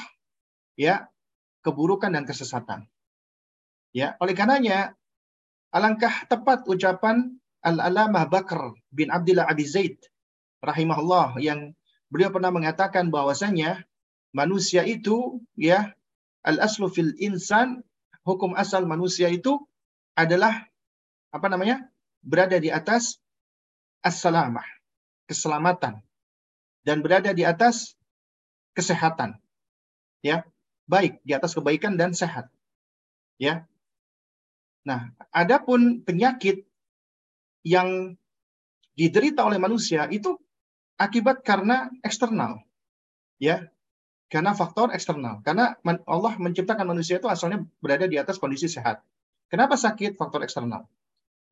B: ya keburukan dan kesesatan. Ya, oleh karenanya alangkah tepat ucapan Al-Alamah Bakr bin Abdullah Abi Zaid rahimahullah yang beliau pernah mengatakan bahwasanya manusia itu ya al-aslu fil insan hukum asal manusia itu adalah apa namanya? berada di atas as-salamah, keselamatan dan berada di atas kesehatan. Ya, baik di atas kebaikan dan sehat. Ya. Nah, adapun penyakit yang diderita oleh manusia itu akibat karena eksternal. Ya. Karena faktor eksternal. Karena Allah menciptakan manusia itu asalnya berada di atas kondisi sehat. Kenapa sakit? Faktor eksternal.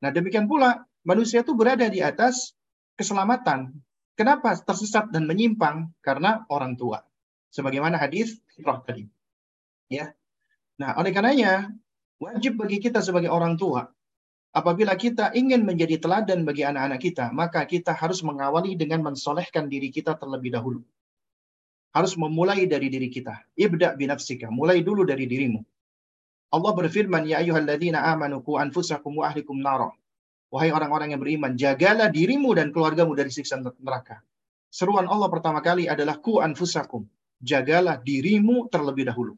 B: Nah, demikian pula manusia itu berada di atas keselamatan. Kenapa tersesat dan menyimpang? Karena orang tua sebagaimana hadis fitrah tadi. Ya. Nah, oleh karenanya wajib bagi kita sebagai orang tua apabila kita ingin menjadi teladan bagi anak-anak kita, maka kita harus mengawali dengan mensolehkan diri kita terlebih dahulu. Harus memulai dari diri kita. Ibda binafsika. Mulai dulu dari dirimu. Allah berfirman, Ya ayuhalladzina amanu ku anfusakum wa ahlikum nara. Wahai orang-orang yang beriman, jagalah dirimu dan keluargamu dari siksa neraka. Seruan Allah pertama kali adalah ku anfusakum jagalah dirimu terlebih dahulu.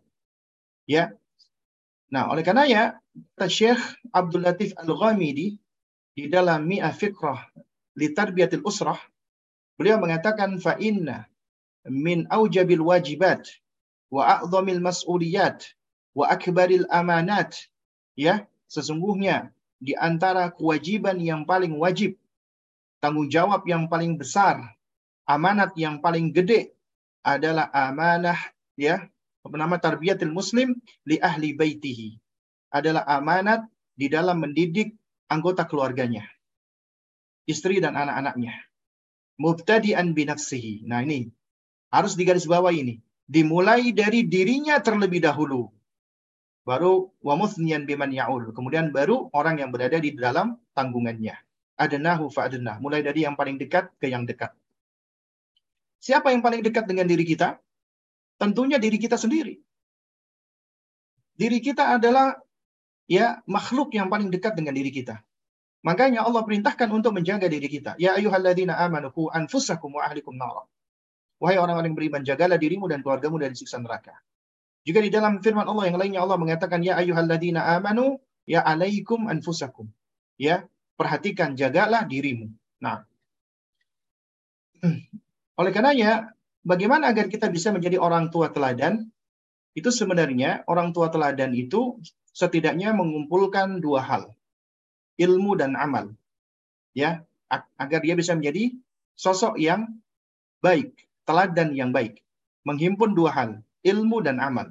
B: Ya. Nah, oleh karenanya kata Syekh Abdul Latif Al-Ghamidi di dalam Mi'ah Fikrah li Tarbiyatil Usrah, beliau mengatakan fa inna min aujabil wajibat wa a'dhamil mas'uliyat wa akbaril amanat. Ya sesungguhnya di antara kewajiban yang paling wajib tanggung jawab yang paling besar amanat yang paling gede adalah amanah ya nama tarbiyatil muslim li ahli baitihi. Adalah amanat di dalam mendidik anggota keluarganya. Istri dan anak-anaknya. Mubtadi'an binafsihi nah ini harus digaris bawah ini. Dimulai dari dirinya terlebih dahulu. Baru wa muthniyan biman ya'ul. Kemudian baru orang yang berada di dalam tanggungannya. Adnahu fa'adnah mulai dari yang paling dekat ke yang dekat. Siapa yang paling dekat dengan diri kita? Tentunya diri kita sendiri. Diri kita adalah ya makhluk yang paling dekat dengan diri kita. Makanya Allah perintahkan untuk menjaga diri kita. Ya ayyuhalladzina amanu qu anfusakum wa ahlikum nar. Wahai orang-orang yang beriman, jagalah dirimu dan keluargamu dari siksa neraka. Juga di dalam firman Allah yang lainnya Allah mengatakan ya ayyuhalladzina amanu ya alaikum anfusakum. Ya, perhatikan jagalah dirimu. Nah, [CLEARS THROAT] oleh karenanya, bagaimana agar kita bisa menjadi orang tua teladan? Itu sebenarnya orang tua teladan itu setidaknya mengumpulkan dua hal. Ilmu dan amal. Ya, agar dia bisa menjadi sosok yang baik, teladan yang baik. Menghimpun dua hal, ilmu dan amal.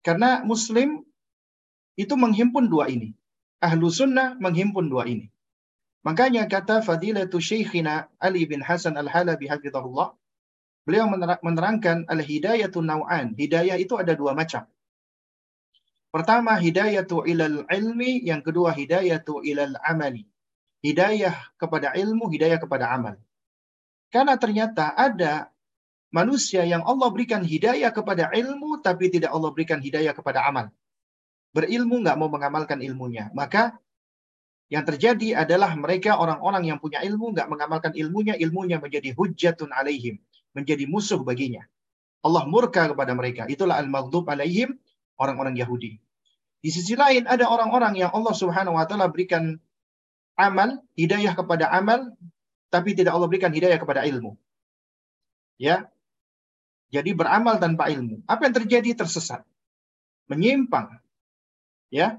B: Karena muslim itu menghimpun dua ini. Ahlu sunnah menghimpun dua ini. Makanya kata Fadilatu Syekhina Ali bin Hasan Al-Halabi hafizahullah, beliau menerangkan al-hidayatu naw'an. Hidayah itu ada dua macam. Pertama hidayatu ilal ilmi, yang kedua hidayatu ilal amali. Hidayah kepada ilmu, hidayah kepada amal. Karena ternyata ada manusia yang Allah berikan hidayah kepada ilmu, tapi tidak Allah berikan hidayah kepada amal. Berilmu nggak mau mengamalkan ilmunya. Maka yang terjadi adalah mereka orang-orang yang punya ilmu nggak mengamalkan ilmunya, ilmunya menjadi hujatun alaihim, menjadi musuh baginya. Allah murka kepada mereka. Itulah al-maghdub alaihim orang-orang Yahudi. Di sisi lain ada orang-orang yang Allah Subhanahu wa taala berikan amal, hidayah kepada amal, tapi tidak Allah berikan hidayah kepada ilmu. Ya. Jadi beramal tanpa ilmu. Apa yang terjadi? Tersesat. Menyimpang. Ya.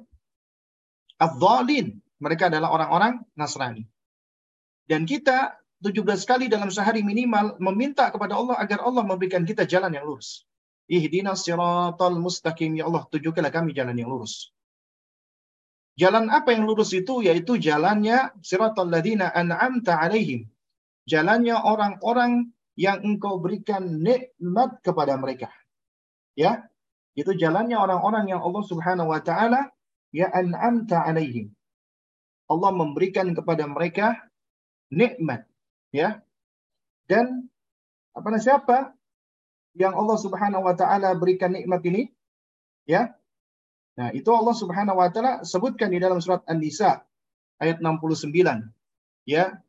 B: Adzalin. Mereka adalah orang-orang Nasrani. Dan kita 17 kali dalam sehari minimal meminta kepada Allah agar Allah memberikan kita jalan yang lurus. Ihdinas siratal mustaqim. Ya Allah, tunjukkanlah kami jalan yang lurus. Jalan apa yang lurus itu? Yaitu jalannya siratal ladina an'amta alaihim. Jalannya orang-orang yang engkau berikan nikmat kepada mereka. Ya, itu jalannya orang-orang yang Allah Subhanahu wa taala ya an'amta alaihim. Allah memberikan kepada mereka nikmat ya. Dan apa siapa yang Allah Subhanahu wa taala berikan nikmat ini? Ya. Nah itu Allah Subhanahu wa taala sebutkan di dalam surat An-Nisa ayat 69 ya.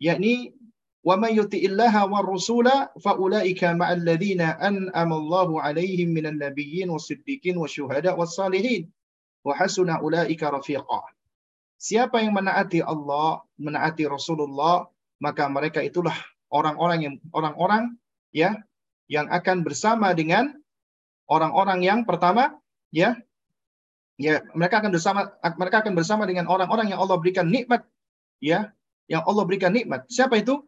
B: Yakni wa may yuti'illaha war rasula fa ulaika ma'al ladzina an'ama Allahu 'alaihim minan nabiyyin was-siddiqin wasyuhada was-salihin wa hasuna ulaika rafiqa. Siapa yang menaati Allah, menaati Rasulullah, maka mereka itulah orang-orang yang orang-orang ya yang akan bersama dengan orang-orang yang pertama ya. Ya mereka akan bersama mereka akan bersama dengan orang-orang yang Allah berikan nikmat ya. Yang Allah berikan nikmat. Siapa itu?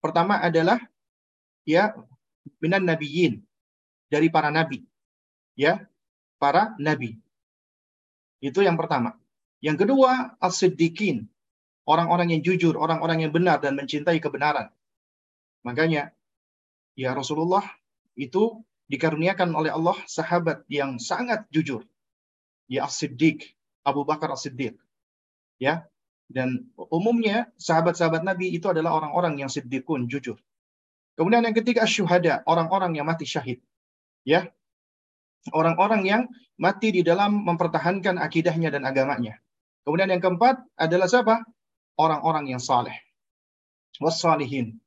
B: Pertama adalah ya minan nabiyyin dari para nabi ya. Para nabi. Itu yang pertama. Yang kedua as-siddiqin orang-orang yang jujur, orang-orang yang benar dan mencintai kebenaran. Makanya ya Rasulullah itu dikaruniakan oleh Allah sahabat yang sangat jujur. Ya As-Siddiq, Abu Bakar As-Siddiq. Ya. Dan umumnya sahabat-sahabat Nabi itu adalah orang-orang yang siddiqun, jujur. Kemudian yang ketiga syuhada, orang-orang yang mati syahid. Ya. Orang-orang yang mati di dalam mempertahankan akidahnya dan agamanya. Kemudian yang keempat adalah siapa? Orang-orang yang saleh. Wassalihin.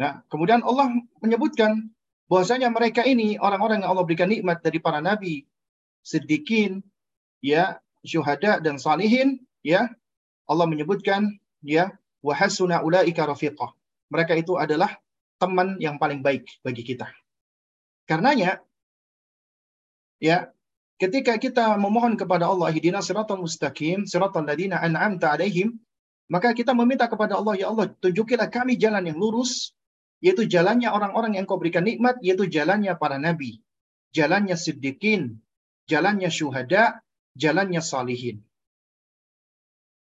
B: Nah, kemudian Allah menyebutkan bahwasanya mereka ini orang-orang yang Allah berikan nikmat dari para nabi, siddiqin, ya, syuhada dan salihin, ya. Allah menyebutkan ya, wa hasuna ulaika rafiqah. Mereka itu adalah teman yang paling baik bagi kita. Karenanya ya, ketika kita memohon kepada Allah ihdinas siratal mustaqim, siratal ladina an'amta alaihim, maka kita meminta kepada Allah, ya Allah, tunjukilah kami jalan yang lurus, yaitu jalannya orang-orang yang kau berikan nikmat, yaitu jalannya para nabi, jalannya siddiqin, jalannya syuhada, jalannya salihin.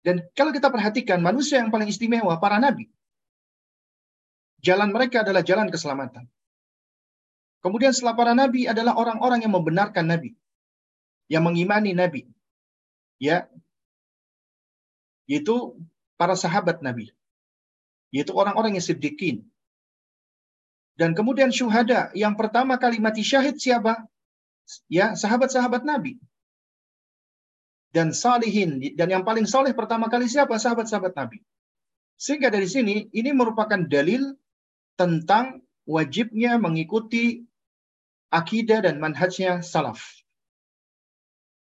B: Dan kalau kita perhatikan, manusia yang paling istimewa, para nabi. Jalan mereka adalah jalan keselamatan. Kemudian setelah para nabi adalah orang-orang yang membenarkan nabi. Yang mengimani nabi. Ya. Yaitu para sahabat Nabi. Yaitu orang-orang yang siddiqin. Dan kemudian syuhada yang pertama kali mati syahid siapa? Ya, sahabat-sahabat Nabi. Dan salihin dan yang paling saleh pertama kali siapa? Sahabat-sahabat Nabi. Sehingga dari sini ini merupakan dalil tentang wajibnya mengikuti akidah dan manhajnya salaf.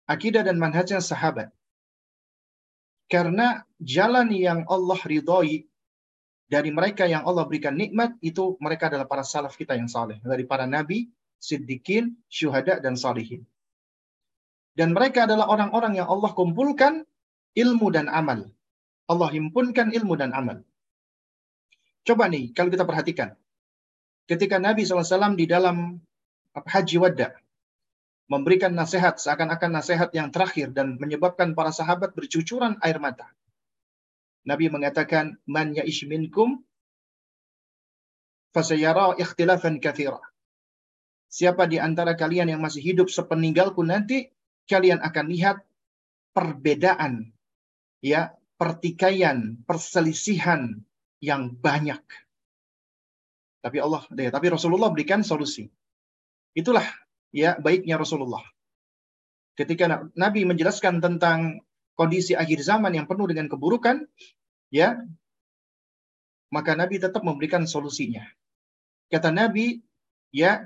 B: Akidah dan manhajnya sahabat. Karena jalan yang Allah ridhoi dari mereka yang Allah berikan nikmat itu mereka adalah para salaf kita yang saleh dari para nabi, siddiqin, syuhada dan salihin. Dan mereka adalah orang-orang yang Allah kumpulkan ilmu dan amal. Allah himpunkan ilmu dan amal. Coba nih kalau kita perhatikan. Ketika Nabi SAW di dalam haji wada memberikan nasihat seakan-akan nasihat yang terakhir dan menyebabkan para sahabat bercucuran air mata. Nabi mengatakan, "Man ya'ish minkum fasayara ikhtilafan katsira." Siapa di antara kalian yang masih hidup sepeninggalku nanti, kalian akan lihat perbedaan, ya, pertikaian, perselisihan yang banyak. Tapi Allah, tapi Rasulullah berikan solusi. Itulah ya baiknya Rasulullah. Ketika Nabi menjelaskan tentang kondisi akhir zaman yang penuh dengan keburukan, ya, maka Nabi tetap memberikan solusinya. Kata Nabi, ya,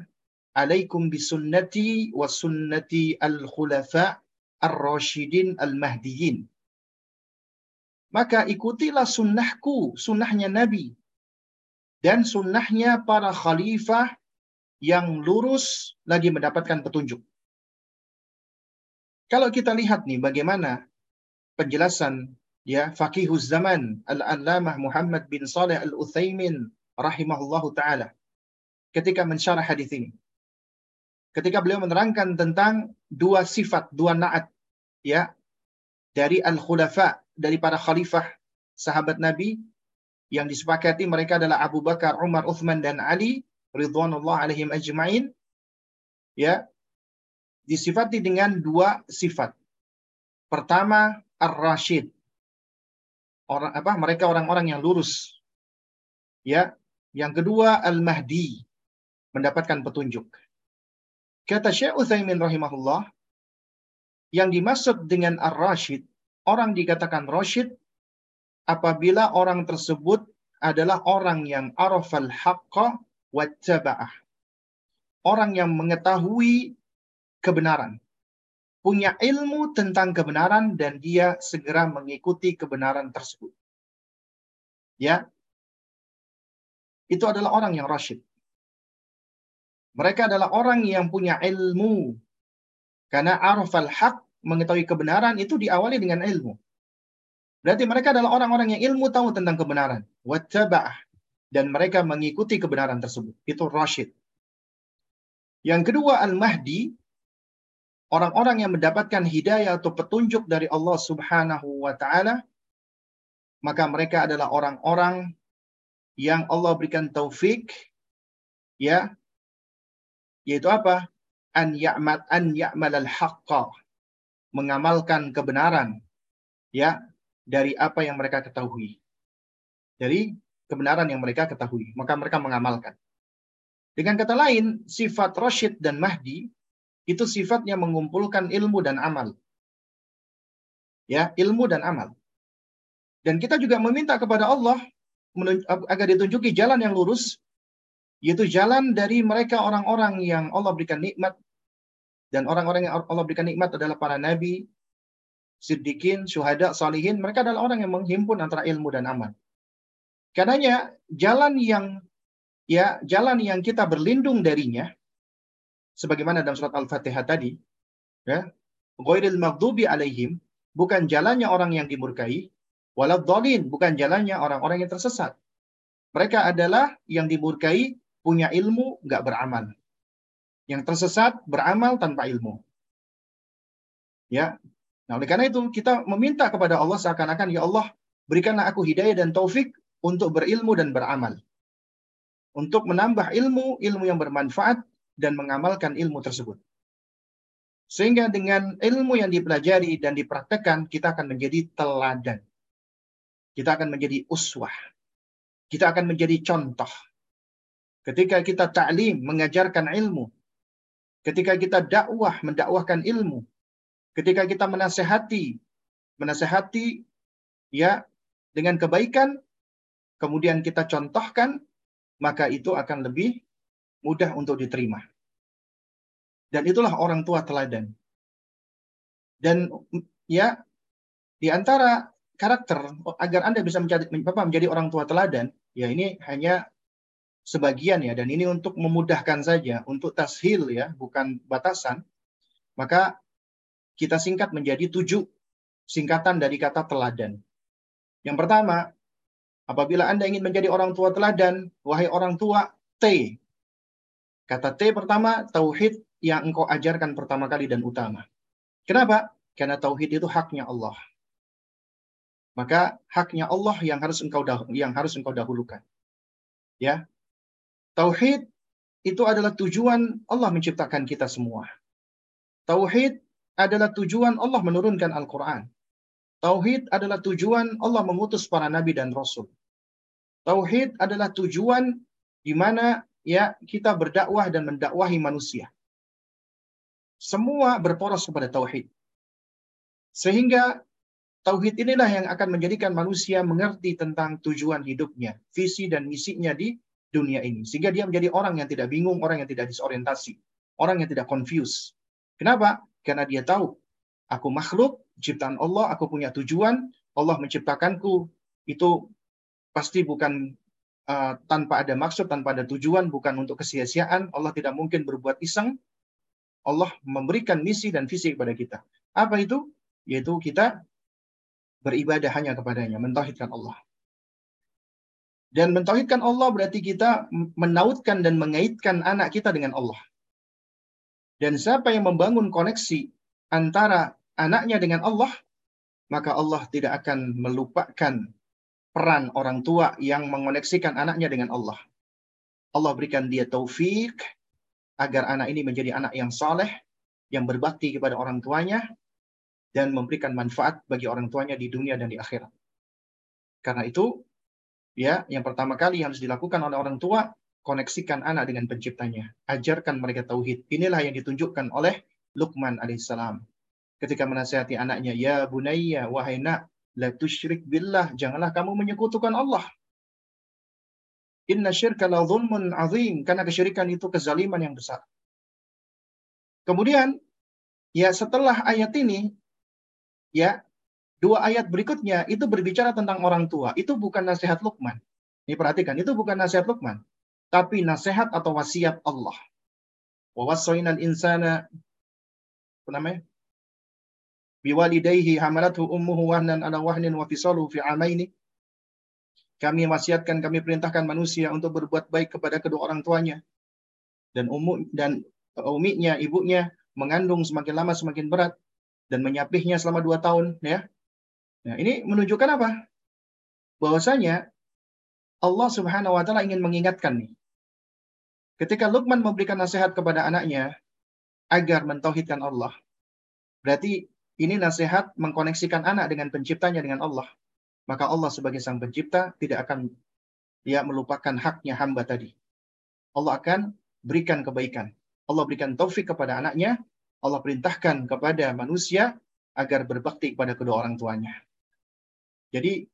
B: alaikum bisunnati wa sunnati al-khulafa ar-rasyidin al-mahdiyin. Maka ikutilah sunnahku, sunnahnya Nabi. Dan sunnahnya para khalifah yang lurus lagi mendapatkan petunjuk. Kalau kita lihat nih bagaimana penjelasan ya Fakihuz Zaman Al-Allamah Muhammad bin Saleh Al-Utsaimin rahimahullahu taala ketika mensyarah hadis ini. Ketika beliau menerangkan tentang dua sifat, dua naat ya dari al-khulafa, dari para khalifah sahabat Nabi yang disepakati mereka adalah Abu Bakar, Umar, Uthman dan Ali ridwanullah alaihim ajmain ya disifati dengan dua sifat. Pertama, ar-rasyid. Orang apa? Mereka orang-orang yang lurus. Ya. Yang kedua, al-mahdi. Mendapatkan petunjuk. Kata Syekh Utsaimin rahimahullah, yang dimaksud dengan ar-rasyid, orang dikatakan rasyid apabila orang tersebut adalah orang yang arafal haqqa wattaba'ah. Orang yang mengetahui kebenaran. Punya ilmu tentang kebenaran dan dia segera mengikuti kebenaran tersebut. Ya. Itu adalah orang yang rasyid. Mereka adalah orang yang punya ilmu. Karena arafal haq, mengetahui kebenaran itu diawali dengan ilmu. Berarti mereka adalah orang-orang yang ilmu tahu tentang kebenaran. Wattaba'ah. Dan mereka mengikuti kebenaran tersebut. Itu rasyid. Yang kedua, Al-Mahdi orang-orang yang mendapatkan hidayah atau petunjuk dari Allah Subhanahu wa taala maka mereka adalah orang-orang yang Allah berikan taufik ya yaitu apa an ya'mat an ya'mal al mengamalkan kebenaran ya dari apa yang mereka ketahui dari kebenaran yang mereka ketahui maka mereka mengamalkan dengan kata lain sifat Rashid dan Mahdi itu sifatnya mengumpulkan ilmu dan amal. Ya, ilmu dan amal. Dan kita juga meminta kepada Allah agar ditunjuki jalan yang lurus, yaitu jalan dari mereka orang-orang yang Allah berikan nikmat dan orang-orang yang Allah berikan nikmat adalah para nabi, siddiqin, syuhada, salihin. Mereka adalah orang yang menghimpun antara ilmu dan amal. Karenanya jalan yang ya jalan yang kita berlindung darinya sebagaimana dalam surat Al-Fatihah tadi, ya, ghairil maghdubi alaihim, bukan jalannya orang yang dimurkai, waladhdallin, bukan jalannya orang-orang yang tersesat. Mereka adalah yang dimurkai, punya ilmu, nggak beramal. Yang tersesat, beramal tanpa ilmu. Ya, Nah, oleh karena itu kita meminta kepada Allah seakan-akan ya Allah berikanlah aku hidayah dan taufik untuk berilmu dan beramal. Untuk menambah ilmu, ilmu yang bermanfaat dan mengamalkan ilmu tersebut. Sehingga dengan ilmu yang dipelajari dan dipraktekkan, kita akan menjadi teladan. Kita akan menjadi uswah. Kita akan menjadi contoh. Ketika kita ta'lim, mengajarkan ilmu. Ketika kita dakwah, mendakwahkan ilmu. Ketika kita menasehati, menasehati ya dengan kebaikan, kemudian kita contohkan, maka itu akan lebih mudah untuk diterima. Dan itulah orang tua teladan. Dan ya di antara karakter agar Anda bisa menjadi, menjadi orang tua teladan, ya ini hanya sebagian ya dan ini untuk memudahkan saja untuk tashil ya bukan batasan maka kita singkat menjadi tujuh singkatan dari kata teladan yang pertama apabila anda ingin menjadi orang tua teladan wahai orang tua T Kata T pertama, tauhid yang engkau ajarkan pertama kali dan utama. Kenapa? Karena tauhid itu haknya Allah. Maka haknya Allah yang harus engkau yang harus engkau dahulukan. Ya. Tauhid itu adalah tujuan Allah menciptakan kita semua. Tauhid adalah tujuan Allah menurunkan Al-Qur'an. Tauhid adalah tujuan Allah mengutus para nabi dan rasul. Tauhid adalah tujuan di mana ya kita berdakwah dan mendakwahi manusia. Semua berporos kepada tauhid. Sehingga tauhid inilah yang akan menjadikan manusia mengerti tentang tujuan hidupnya, visi dan misinya di dunia ini. Sehingga dia menjadi orang yang tidak bingung, orang yang tidak disorientasi, orang yang tidak confused. Kenapa? Karena dia tahu, aku makhluk, ciptaan Allah, aku punya tujuan, Allah menciptakanku, itu pasti bukan uh, tanpa ada maksud, tanpa ada tujuan, bukan untuk kesia-siaan. Allah tidak mungkin berbuat iseng. Allah memberikan misi dan visi kepada kita. Apa itu? Yaitu kita beribadah hanya kepadanya, mentauhidkan Allah. Dan mentauhidkan Allah berarti kita menautkan dan mengaitkan anak kita dengan Allah. Dan siapa yang membangun koneksi antara anaknya dengan Allah, maka Allah tidak akan melupakan peran orang tua yang mengoneksikan anaknya dengan Allah. Allah berikan dia taufik agar anak ini menjadi anak yang saleh, yang berbakti kepada orang tuanya, dan memberikan manfaat bagi orang tuanya di dunia dan di akhirat. Karena itu, ya yang pertama kali yang harus dilakukan oleh orang tua koneksikan anak dengan penciptanya ajarkan mereka tauhid inilah yang ditunjukkan oleh Luqman alaihissalam ketika menasihati anaknya ya bunayya wahai nak la tusyrik billah janganlah kamu menyekutukan Allah inna syirka la zulmun azim karena kesyirikan itu kezaliman yang besar kemudian ya setelah ayat ini ya Dua ayat berikutnya itu berbicara tentang orang tua. Itu bukan nasihat Luqman. Ini perhatikan, itu bukan nasihat Luqman. Tapi nasihat atau wasiat Allah. Wa insana apa namanya? Biwalidayhi hamalathu ummuhu wahnan ala wahnin wa fisaluhu fi amaini. Kami wasiatkan, kami perintahkan manusia untuk berbuat baik kepada kedua orang tuanya. Dan umum dan uminya, ibunya mengandung semakin lama semakin berat dan menyapihnya selama dua tahun ya Nah, ini menunjukkan apa? Bahwasanya Allah Subhanahu wa taala ingin mengingatkan nih. Ketika Luqman memberikan nasihat kepada anaknya agar mentauhidkan Allah, berarti ini nasihat mengkoneksikan anak dengan penciptanya dengan Allah. Maka Allah sebagai sang pencipta tidak akan ya melupakan haknya hamba tadi. Allah akan berikan kebaikan. Allah berikan taufik kepada anaknya. Allah perintahkan kepada manusia agar berbakti kepada kedua orang tuanya. Jadi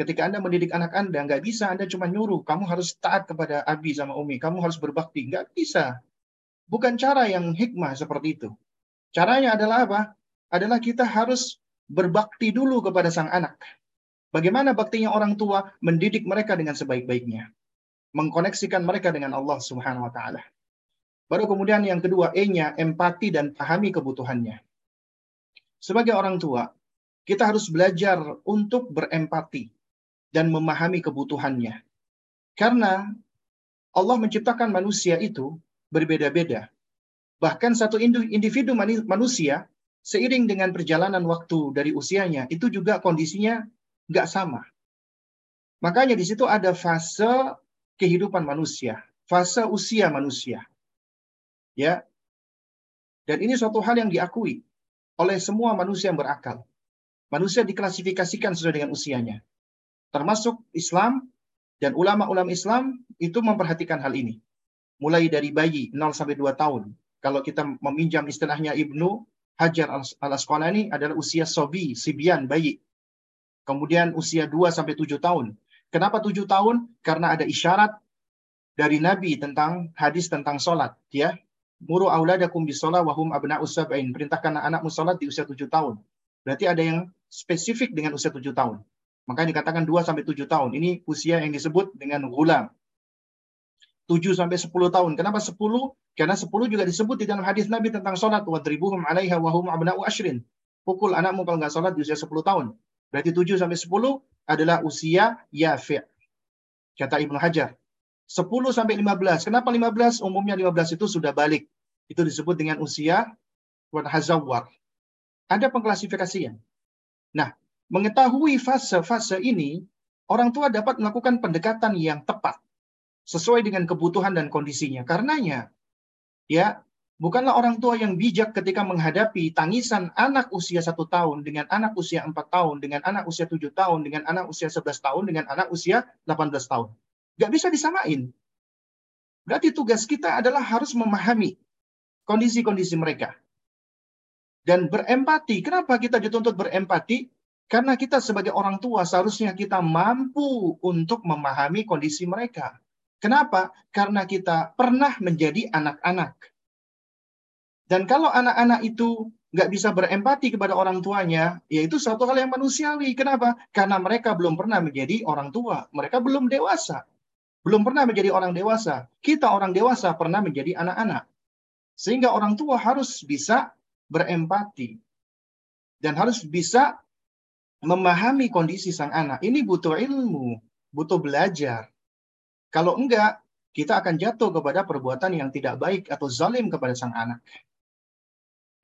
B: ketika Anda mendidik anak Anda, nggak bisa Anda cuma nyuruh, kamu harus taat kepada Abi sama Umi, kamu harus berbakti. Nggak bisa. Bukan cara yang hikmah seperti itu. Caranya adalah apa? Adalah kita harus berbakti dulu kepada sang anak. Bagaimana baktinya orang tua mendidik mereka dengan sebaik-baiknya. Mengkoneksikan mereka dengan Allah Subhanahu wa taala. Baru kemudian yang kedua, E-nya empati dan pahami kebutuhannya. Sebagai orang tua, kita harus belajar untuk berempati dan memahami kebutuhannya. Karena Allah menciptakan manusia itu berbeda-beda. Bahkan satu individu manusia seiring dengan perjalanan waktu dari usianya itu juga kondisinya nggak sama. Makanya di situ ada fase kehidupan manusia, fase usia manusia. Ya. Dan ini suatu hal yang diakui oleh semua manusia yang berakal. Manusia diklasifikasikan sesuai dengan usianya. Termasuk Islam dan ulama-ulama Islam itu memperhatikan hal ini. Mulai dari bayi 0 sampai 2 tahun. Kalau kita meminjam istilahnya Ibnu Hajar al-Asqalani adalah usia sobi, sibian, bayi. Kemudian usia 2 sampai 7 tahun. Kenapa 7 tahun? Karena ada isyarat dari Nabi tentang hadis tentang sholat. Ya, Muru auladakum bisolah wahum abna'u sab'in. Perintahkan anak-anakmu sholat di usia 7 tahun. Berarti ada yang spesifik dengan usia 7 tahun. Makanya dikatakan 2 sampai 7 tahun. Ini usia yang disebut dengan gulam. 7 sampai 10 tahun. Kenapa 10? Karena 10 juga disebut di dalam hadis Nabi tentang sholat. Wadribuhum alaiha wahum abna'u ashrin. Pukul anakmu kalau nggak sholat di usia 10 tahun. Berarti 7 sampai 10 adalah usia yafi' kata Ibnu Hajar. 10 sampai 15. Kenapa 15? Umumnya 15 itu sudah balik. Itu disebut dengan usia hazawar. Ada pengklasifikasian. Nah, mengetahui fase-fase ini, orang tua dapat melakukan pendekatan yang tepat sesuai dengan kebutuhan dan kondisinya. Karenanya, ya bukanlah orang tua yang bijak ketika menghadapi tangisan anak usia satu tahun dengan anak usia empat tahun, dengan anak usia tujuh tahun, dengan anak usia sebelas tahun, dengan anak usia delapan belas tahun. Gak bisa disamain. Berarti tugas kita adalah harus memahami kondisi-kondisi mereka dan berempati. Kenapa kita dituntut berempati? Karena kita sebagai orang tua seharusnya kita mampu untuk memahami kondisi mereka. Kenapa? Karena kita pernah menjadi anak-anak. Dan kalau anak-anak itu nggak bisa berempati kepada orang tuanya, yaitu suatu hal yang manusiawi. Kenapa? Karena mereka belum pernah menjadi orang tua. Mereka belum dewasa. Belum pernah menjadi orang dewasa. Kita orang dewasa pernah menjadi anak-anak. Sehingga orang tua harus bisa berempati. Dan harus bisa memahami kondisi sang anak. Ini butuh ilmu, butuh belajar. Kalau enggak, kita akan jatuh kepada perbuatan yang tidak baik atau zalim kepada sang anak.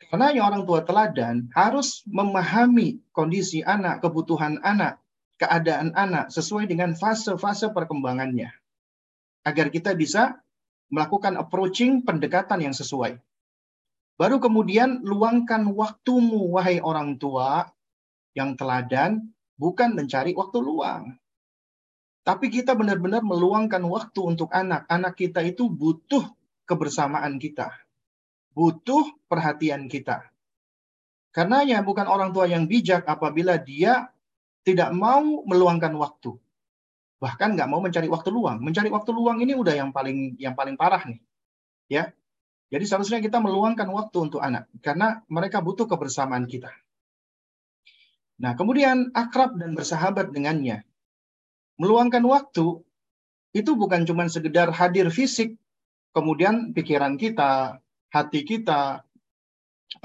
B: Karena yang orang tua teladan harus memahami kondisi anak, kebutuhan anak, keadaan anak sesuai dengan fase-fase perkembangannya. Agar kita bisa melakukan approaching pendekatan yang sesuai. Baru kemudian luangkan waktumu, wahai orang tua yang teladan, bukan mencari waktu luang. Tapi kita benar-benar meluangkan waktu untuk anak. Anak kita itu butuh kebersamaan kita butuh perhatian kita. Karenanya bukan orang tua yang bijak apabila dia tidak mau meluangkan waktu. Bahkan nggak mau mencari waktu luang. Mencari waktu luang ini udah yang paling yang paling parah nih. Ya. Jadi seharusnya kita meluangkan waktu untuk anak karena mereka butuh kebersamaan kita. Nah, kemudian akrab dan bersahabat dengannya. Meluangkan waktu itu bukan cuma sekedar hadir fisik, kemudian pikiran kita, hati kita,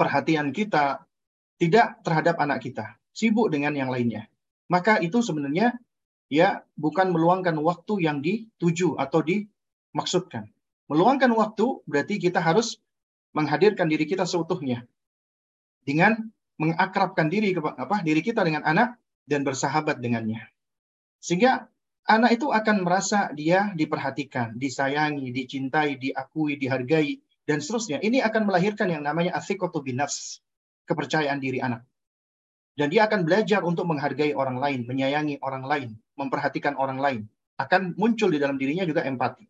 B: perhatian kita tidak terhadap anak kita, sibuk dengan yang lainnya. Maka itu sebenarnya ya bukan meluangkan waktu yang dituju atau dimaksudkan. Meluangkan waktu berarti kita harus menghadirkan diri kita seutuhnya dengan mengakrabkan diri apa diri kita dengan anak dan bersahabat dengannya. Sehingga anak itu akan merasa dia diperhatikan, disayangi, dicintai, diakui, dihargai, dan seterusnya. Ini akan melahirkan yang namanya binafs, kepercayaan diri anak. Dan dia akan belajar untuk menghargai orang lain, menyayangi orang lain, memperhatikan orang lain. Akan muncul di dalam dirinya juga empati.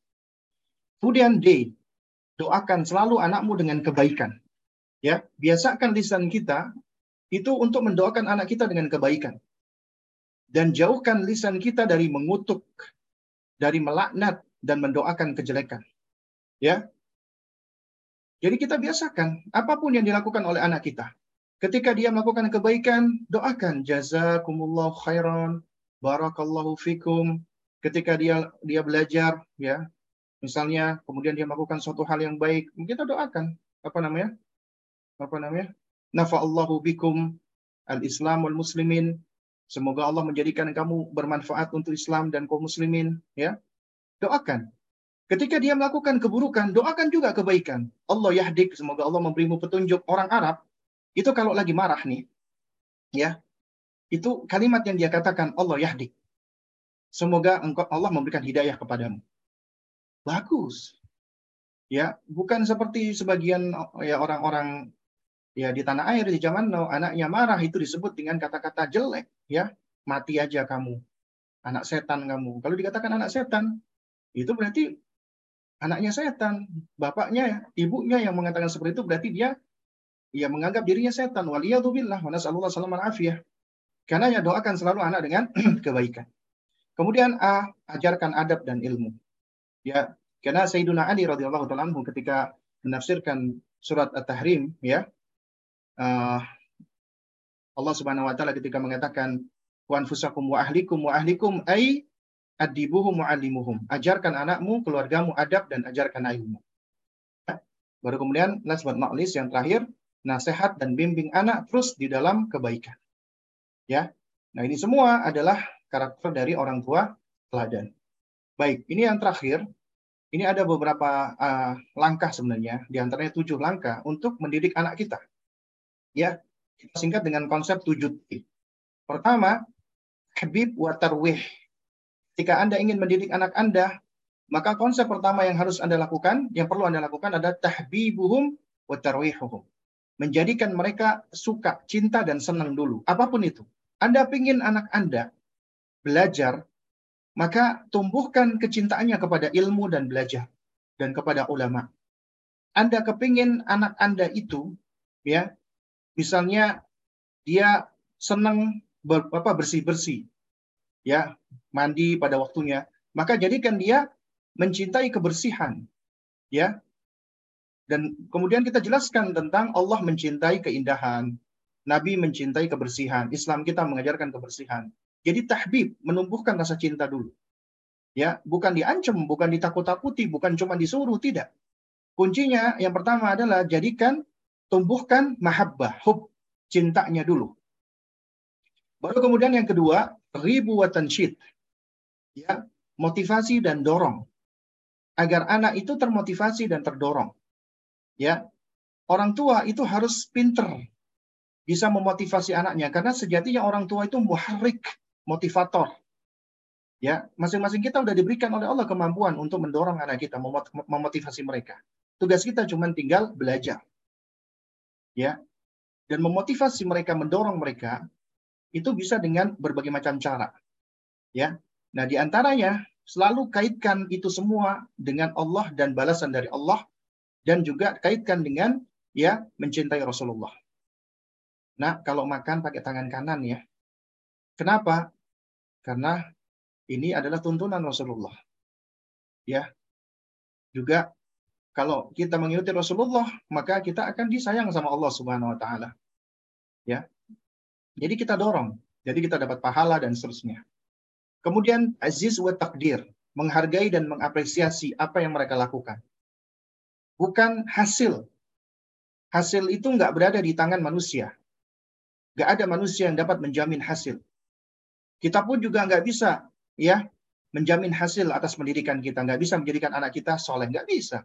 B: Kemudian D, doakan selalu anakmu dengan kebaikan. Ya, biasakan lisan kita itu untuk mendoakan anak kita dengan kebaikan. Dan jauhkan lisan kita dari mengutuk, dari melaknat dan mendoakan kejelekan. Ya, jadi kita biasakan apa pun yang dilakukan oleh anak kita. Ketika dia melakukan kebaikan, doakan jazakumullah khairan, barakallahu fikum. Ketika dia dia belajar ya, misalnya kemudian dia melakukan suatu hal yang baik, kita doakan apa namanya? Apa namanya? Nafa'allahu bikum al-Islam muslimin. Semoga Allah menjadikan kamu bermanfaat untuk Islam dan kaum muslimin, ya. Doakan. Ketika dia melakukan keburukan, doakan juga kebaikan. Allah yahdik, semoga Allah memberimu petunjuk. Orang Arab, itu kalau lagi marah nih, ya, itu kalimat yang dia katakan, Allah yahdik. Semoga engkau Allah memberikan hidayah kepadamu. Bagus. Ya, bukan seperti sebagian ya orang-orang ya di tanah air di zaman now anaknya marah itu disebut dengan kata-kata jelek, ya. Mati aja kamu. Anak setan kamu. Kalau dikatakan anak setan, itu berarti anaknya setan, bapaknya, ibunya yang mengatakan seperti itu berarti dia ia menganggap dirinya setan. Waliyadzubillah wa nas'alullah salaman afiyah. Karena ya doakan selalu anak dengan [CLEARS THROAT] kebaikan. Kemudian A, ajarkan adab dan ilmu. Ya, karena Sayyiduna Ali radhiyallahu taala ketika menafsirkan surat At-Tahrim ya, uh, Allah Subhanahu wa taala ketika mengatakan wa anfusakum wa ahlikum wa ahlikum ay adibuhum mu'allimuhum. Ajarkan anakmu, keluargamu adab dan ajarkan ilmu. Baru kemudian last but not least yang terakhir, nasihat dan bimbing anak terus di dalam kebaikan. Ya. Nah, ini semua adalah karakter dari orang tua teladan. Baik, ini yang terakhir. Ini ada beberapa uh, langkah sebenarnya, di antaranya tujuh langkah untuk mendidik anak kita. Ya, kita singkat dengan konsep tujuh T. Pertama, habib wa tarwih jika Anda ingin mendidik anak Anda, maka konsep pertama yang harus Anda lakukan, yang perlu Anda lakukan adalah tahbibuhum wa tarwihuhum. Menjadikan mereka suka, cinta, dan senang dulu. Apa pun itu. Anda ingin anak Anda belajar, maka tumbuhkan kecintaannya kepada ilmu dan belajar. Dan kepada ulama. Anda kepingin anak Anda itu, ya, misalnya dia senang ber, apa bersih-bersih, ya mandi pada waktunya, maka jadikan dia mencintai kebersihan. Ya. Dan kemudian kita jelaskan tentang Allah mencintai keindahan, Nabi mencintai kebersihan, Islam kita mengajarkan kebersihan. Jadi tahbib menumbuhkan rasa cinta dulu. Ya, bukan diancam, bukan ditakut-takuti, bukan cuma disuruh, tidak. Kuncinya yang pertama adalah jadikan tumbuhkan mahabbah, hub, cintanya dulu. Baru kemudian yang kedua, ribu wa tansyid. Ya, motivasi dan dorong. Agar anak itu termotivasi dan terdorong. Ya. Orang tua itu harus pinter bisa memotivasi anaknya karena sejatinya orang tua itu muharrik, motivator. Ya, masing-masing kita udah diberikan oleh Allah kemampuan untuk mendorong anak kita, memotivasi mereka. Tugas kita cuma tinggal belajar. Ya. Dan memotivasi mereka, mendorong mereka itu bisa dengan berbagai macam cara. Ya. Nah, di antaranya selalu kaitkan itu semua dengan Allah dan balasan dari Allah dan juga kaitkan dengan ya mencintai Rasulullah. Nah, kalau makan pakai tangan kanan ya. Kenapa? Karena ini adalah tuntunan Rasulullah. Ya. Juga kalau kita mengikuti Rasulullah, maka kita akan disayang sama Allah Subhanahu wa taala. Ya. Jadi kita dorong, jadi kita dapat pahala dan seterusnya. Kemudian aziz wa takdir, menghargai dan mengapresiasi apa yang mereka lakukan bukan hasil. Hasil itu nggak berada di tangan manusia. Nggak ada manusia yang dapat menjamin hasil. Kita pun juga nggak bisa ya menjamin hasil atas pendidikan kita. Nggak bisa menjadikan anak kita soleh. Nggak bisa.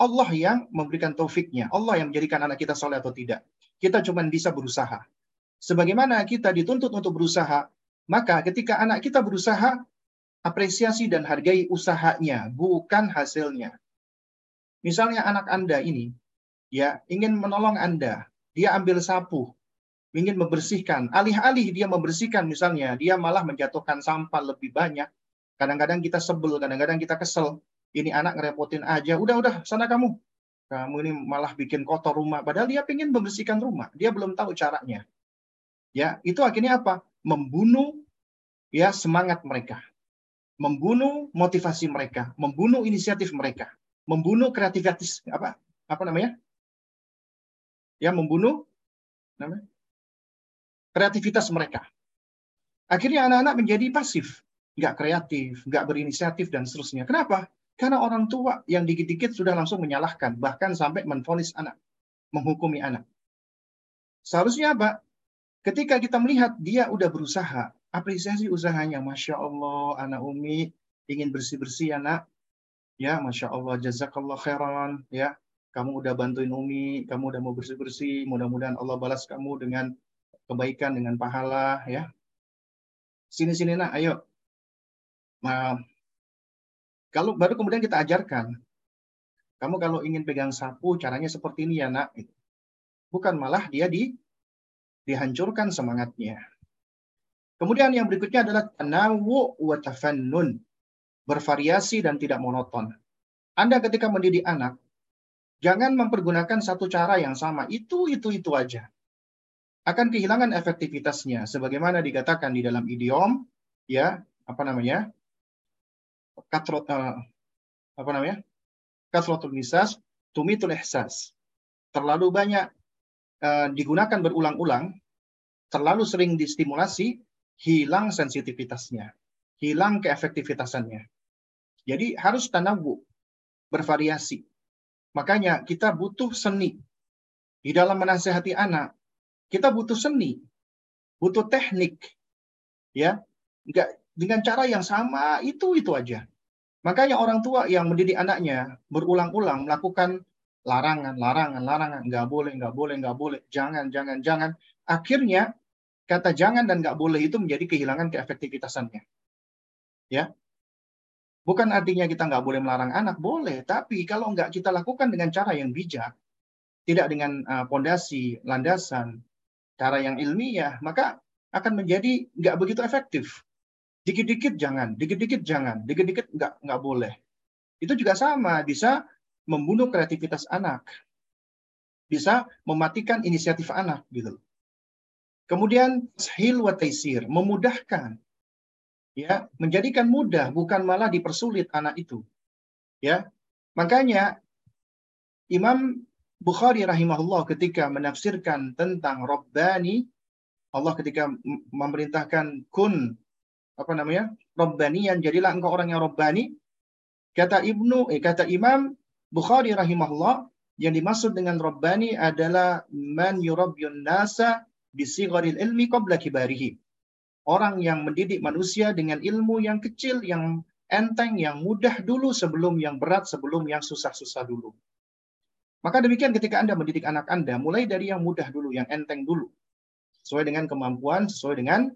B: Allah yang memberikan taufiknya. Allah yang menjadikan anak kita soleh atau tidak. Kita cuma bisa berusaha. Sebagaimana kita dituntut untuk berusaha, maka ketika anak kita berusaha, apresiasi dan hargai usahanya, bukan hasilnya. Misalnya anak Anda ini ya ingin menolong Anda, dia ambil sapu, ingin membersihkan, alih-alih dia membersihkan misalnya, dia malah menjatuhkan sampah lebih banyak. Kadang-kadang kita sebel, kadang-kadang kita kesel. Ini anak ngerepotin aja, udah udah sana kamu. Kamu ini malah bikin kotor rumah, padahal dia ingin membersihkan rumah, dia belum tahu caranya. Ya, itu akhirnya apa? Membunuh ya semangat mereka. Membunuh motivasi mereka, membunuh inisiatif mereka membunuh kreativitas apa apa namanya? Ya membunuh namanya kreativitas mereka. Akhirnya anak-anak menjadi pasif, nggak kreatif, nggak berinisiatif dan seterusnya. Kenapa? Karena orang tua yang dikit-dikit sudah langsung menyalahkan, bahkan sampai menfonis anak, menghukumi anak. Seharusnya apa? Ketika kita melihat dia udah berusaha, apresiasi usahanya, masya Allah, anak Umi ingin bersih-bersih anak, ya masya Allah jazakallah khairan ya. Kamu udah bantuin Umi kamu udah mau bersih bersih mudah-mudahan Allah balas kamu dengan kebaikan dengan pahala ya. Sini sini nak ayo. Nah, kalau baru kemudian kita ajarkan kamu kalau ingin pegang sapu caranya seperti ini ya nak bukan malah dia di dihancurkan semangatnya kemudian yang berikutnya adalah tanawu wa tafannun bervariasi dan tidak monoton. Anda ketika mendidik anak, jangan mempergunakan satu cara yang sama. Itu, itu, itu aja. Akan kehilangan efektivitasnya. Sebagaimana dikatakan di dalam idiom, ya, apa namanya, katrot, uh, apa namanya, katrotul misas, tumitul ihsas. Terlalu banyak uh, digunakan berulang-ulang, terlalu sering distimulasi, hilang sensitivitasnya, hilang keefektivitasannya. Jadi harus tanawu, bervariasi. Makanya kita butuh seni. Di dalam menasehati anak, kita butuh seni, butuh teknik. Ya, enggak dengan cara yang sama itu itu aja. Makanya orang tua yang mendidik anaknya berulang-ulang melakukan larangan, larangan, larangan, nggak boleh, nggak boleh, nggak boleh, jangan, jangan, jangan. Akhirnya kata jangan dan nggak boleh itu menjadi kehilangan keefektivitasannya. Ya, Bukan artinya kita nggak boleh melarang anak, boleh. Tapi kalau nggak kita lakukan dengan cara yang bijak, tidak dengan uh, pondasi, landasan, cara yang ilmiah, maka akan menjadi nggak begitu efektif. Dikit-dikit jangan, dikit-dikit jangan, dikit-dikit nggak nggak boleh. Itu juga sama, bisa membunuh kreativitas anak, bisa mematikan inisiatif anak gitu. Kemudian hil wa taisir, memudahkan ya menjadikan mudah bukan malah dipersulit anak itu ya makanya Imam Bukhari rahimahullah ketika menafsirkan tentang Rabbani Allah ketika memerintahkan kun apa namanya Rabbanian jadilah engkau orang yang Rabbani kata Ibnu eh, kata Imam Bukhari rahimahullah yang dimaksud dengan Rabbani adalah man yurabbiyun nasa bisigharil ilmi qabla kibarihi orang yang mendidik manusia dengan ilmu yang kecil, yang enteng, yang mudah dulu sebelum yang berat, sebelum yang susah-susah dulu. Maka demikian ketika Anda mendidik anak Anda, mulai dari yang mudah dulu, yang enteng dulu. Sesuai dengan kemampuan, sesuai dengan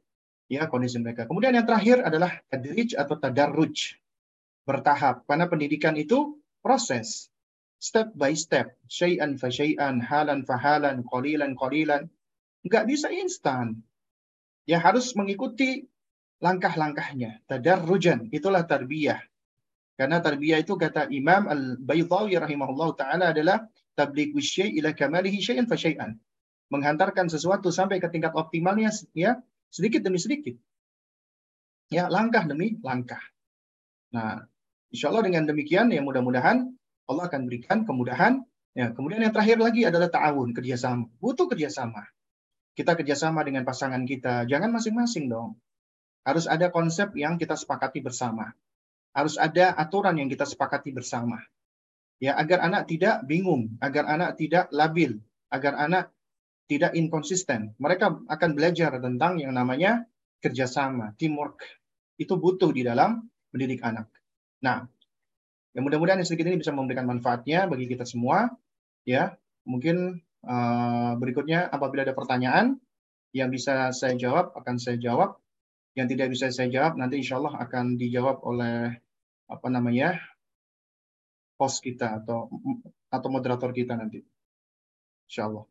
B: ya kondisi mereka. Kemudian yang terakhir adalah tadrij atau tadarruj. Bertahap. Karena pendidikan itu proses. Step by step. Syai'an fa syai'an, halan fa halan, qalilan qalilan. Enggak bisa instan ya harus mengikuti langkah-langkahnya. Tadarrujan, itulah tarbiyah. Karena tarbiyah itu kata Imam Al-Baydawi rahimahullah ta'ala adalah tabligh syai' ila kamalihi syai'an fa syai'an. Menghantarkan sesuatu sampai ke tingkat optimalnya ya sedikit demi sedikit. Ya, langkah demi langkah. Nah, insya Allah dengan demikian ya mudah-mudahan Allah akan berikan kemudahan. Ya, kemudian yang terakhir lagi adalah ta'awun, kerjasama. Butuh kerjasama. Kita kerjasama dengan pasangan kita. Jangan masing-masing dong. Harus ada konsep yang kita sepakati bersama. Harus ada aturan yang kita sepakati bersama. Ya, agar anak tidak bingung, agar anak tidak labil, agar anak tidak inkonsisten. Mereka akan belajar tentang yang namanya kerjasama, teamwork. Itu butuh di dalam mendidik anak. Nah, ya mudah-mudahan sedikit ini bisa memberikan manfaatnya bagi kita semua. Ya, mungkin Eh, berikutnya, apabila ada pertanyaan yang bisa saya jawab, akan saya jawab. Yang tidak bisa saya jawab, nanti insya Allah akan dijawab oleh apa namanya host kita atau atau moderator kita nanti. Insya Allah.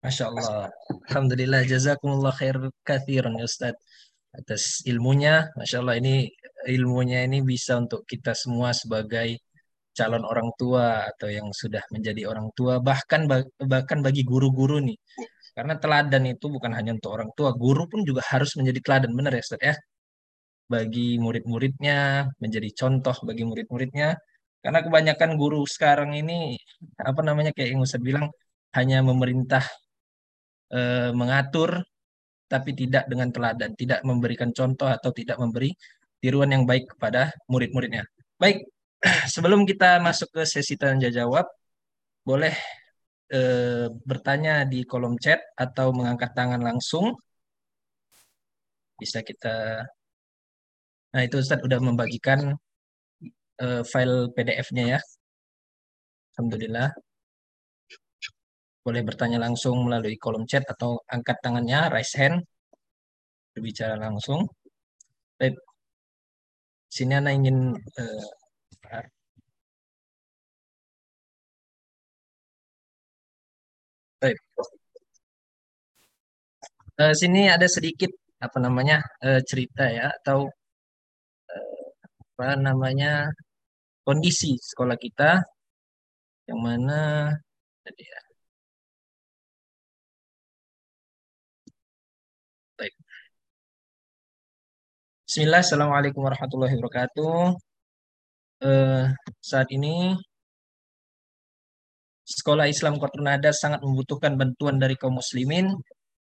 A: Masya Allah. Alhamdulillah. Jazakumullah khair kathiran ya Ustaz. Atas ilmunya. Masya Allah ini ilmunya ini bisa untuk kita semua sebagai calon orang tua atau yang sudah menjadi orang tua bahkan bahkan bagi guru-guru nih karena teladan itu bukan hanya untuk orang tua guru pun juga harus menjadi teladan benar ya Ustaz ya bagi murid-muridnya menjadi contoh bagi murid-muridnya karena kebanyakan guru sekarang ini apa namanya kayak yang Ustaz bilang hanya memerintah eh, mengatur tapi tidak dengan teladan tidak memberikan contoh atau tidak memberi tiruan yang baik kepada murid-muridnya baik [CLEARS THROAT] sebelum kita masuk ke sesi tanya jawab, boleh eh, bertanya di kolom chat atau mengangkat tangan langsung. Bisa kita. Nah itu Ustaz udah membagikan eh, file PDF-nya ya. Alhamdulillah. Boleh bertanya langsung melalui kolom chat atau angkat tangannya, raise hand, berbicara langsung. Baik. Sini Anda ingin eh, Baik. Uh, sini ada sedikit apa namanya uh, cerita ya atau uh, apa namanya kondisi sekolah kita yang mana tadi ya. Bismillah, Assalamualaikum warahmatullahi wabarakatuh. Eh, saat ini Sekolah Islam Nada sangat membutuhkan bantuan dari kaum muslimin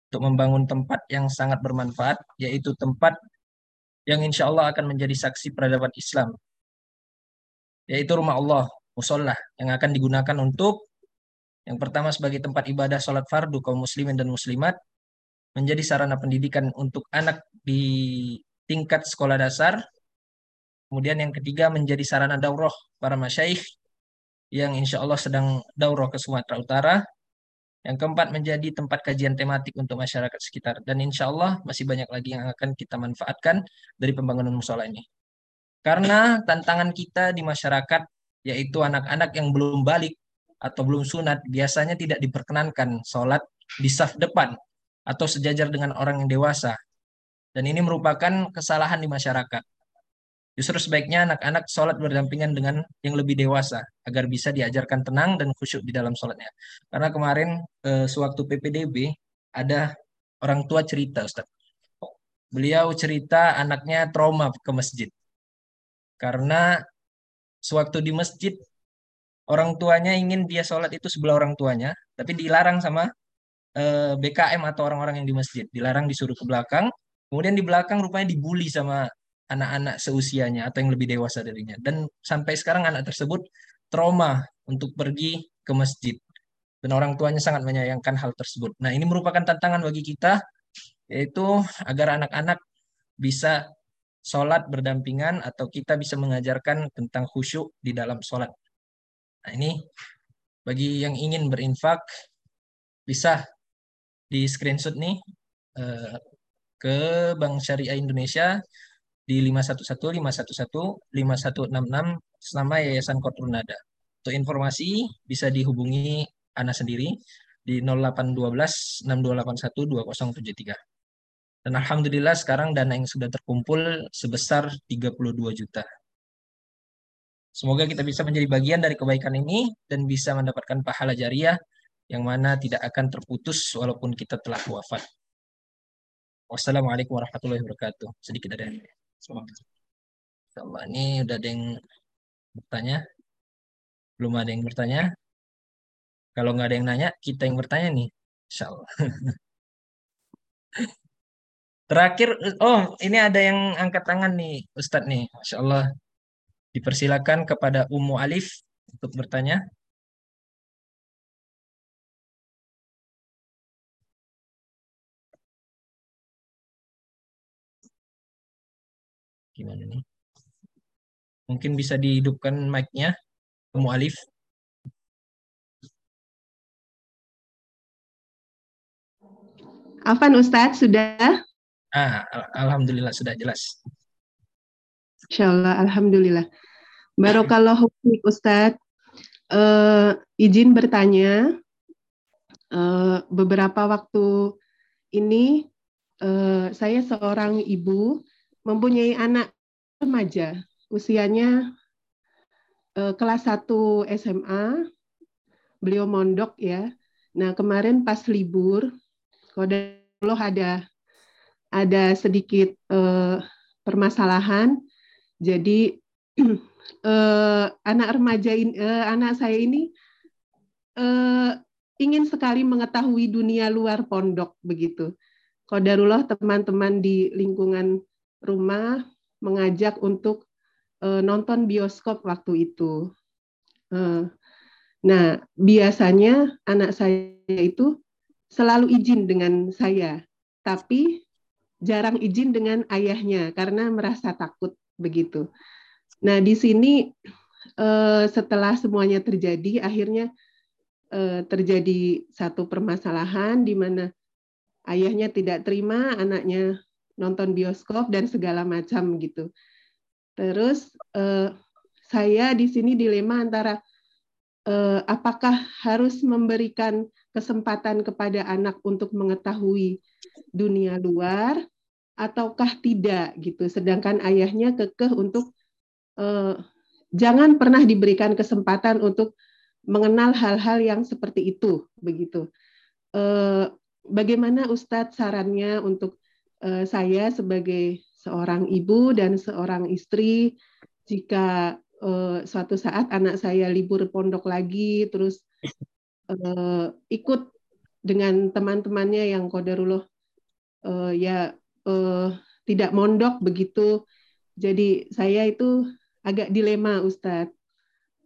A: untuk membangun tempat yang sangat bermanfaat, yaitu tempat yang insya Allah akan menjadi saksi peradaban Islam, yaitu rumah Allah, musola, yang akan digunakan untuk yang pertama sebagai tempat ibadah sholat fardu kaum muslimin dan muslimat, menjadi sarana pendidikan untuk anak di tingkat sekolah dasar, Kemudian yang ketiga menjadi sarana daurah para masyaikh yang insya Allah sedang daurah ke Sumatera Utara. Yang keempat menjadi tempat kajian tematik untuk masyarakat sekitar. Dan insya Allah masih banyak lagi yang akan kita manfaatkan dari pembangunan musola ini. Karena tantangan kita di masyarakat, yaitu anak-anak yang belum balik atau belum sunat, biasanya tidak diperkenankan sholat di saf depan atau sejajar dengan orang yang dewasa. Dan ini merupakan kesalahan di masyarakat. Justru sebaiknya anak-anak sholat berdampingan dengan yang lebih dewasa agar bisa diajarkan tenang dan khusyuk di dalam sholatnya. Karena kemarin eh, sewaktu PPDB ada orang tua cerita Ustaz. beliau cerita anaknya trauma ke masjid. Karena sewaktu di masjid orang tuanya ingin dia sholat itu sebelah orang tuanya, tapi dilarang sama eh, BKM atau orang-orang yang di masjid. Dilarang disuruh ke belakang, kemudian di belakang rupanya dibully sama anak-anak seusianya atau yang lebih dewasa darinya. Dan sampai sekarang anak tersebut trauma untuk pergi ke masjid. Dan orang tuanya sangat menyayangkan hal tersebut. Nah, ini merupakan tantangan bagi kita, yaitu agar anak-anak bisa sholat berdampingan atau kita bisa mengajarkan tentang khusyuk di dalam sholat. Nah, ini bagi yang ingin berinfak, bisa di screenshot nih eh, ke Bank Syariah Indonesia di 511 511 5166 selama Yayasan Kotrunada. Untuk informasi bisa dihubungi Ana sendiri di 0812 6281 2073. Dan alhamdulillah sekarang dana yang sudah terkumpul sebesar 32 juta. Semoga kita bisa menjadi bagian dari kebaikan ini dan bisa mendapatkan pahala jariah yang mana tidak akan terputus walaupun kita telah wafat. Wassalamualaikum warahmatullahi wabarakatuh. Sedikit dari Insyaallah ini udah ada yang bertanya. Belum ada yang bertanya. Kalau nggak ada yang nanya, kita yang bertanya nih. Insyaallah. [LAUGHS] Terakhir, oh ini ada yang angkat tangan nih Ustadz nih. Masya Allah. Dipersilakan kepada Ummu Alif untuk bertanya. Gimana nih? Mungkin bisa dihidupkan mic-nya, Ummu Alif.
C: Afan Ustadz, sudah?
A: Ah, alhamdulillah sudah jelas.
C: Insyaallah, alhamdulillah. Barokallahu fiik Ustadz. Uh, izin bertanya, uh, beberapa waktu ini uh, saya seorang ibu mempunyai anak remaja, usianya uh, kelas 1 SMA, beliau mondok ya. Nah kemarin pas libur, kode Allah ada ada sedikit uh, permasalahan. Jadi uh, [CLEARS THROAT] anak remaja ini, uh, anak saya ini uh, ingin sekali mengetahui dunia luar pondok begitu. Kodarullah teman-teman di lingkungan rumah mengajak untuk uh, nonton bioskop waktu itu. Uh, nah, biasanya anak saya itu selalu izin dengan saya, tapi jarang izin dengan ayahnya karena merasa takut begitu. Nah, di sini eh, setelah semuanya terjadi, akhirnya eh, terjadi satu permasalahan di mana ayahnya tidak terima anaknya nonton bioskop dan segala macam gitu. Terus eh, saya di sini dilema antara apakah harus memberikan kesempatan kepada anak untuk mengetahui dunia luar ataukah tidak gitu. Sedangkan ayahnya kekeh untuk eh, jangan pernah diberikan kesempatan untuk mengenal hal-hal yang seperti itu begitu. Eh, bagaimana Ustadz sarannya untuk eh, saya sebagai seorang ibu dan seorang istri jika eh, suatu saat anak saya libur pondok lagi terus eh, ikut dengan teman-temannya yang kodarullah ya tidak mondok begitu. Jadi saya itu agak dilema Ustadz.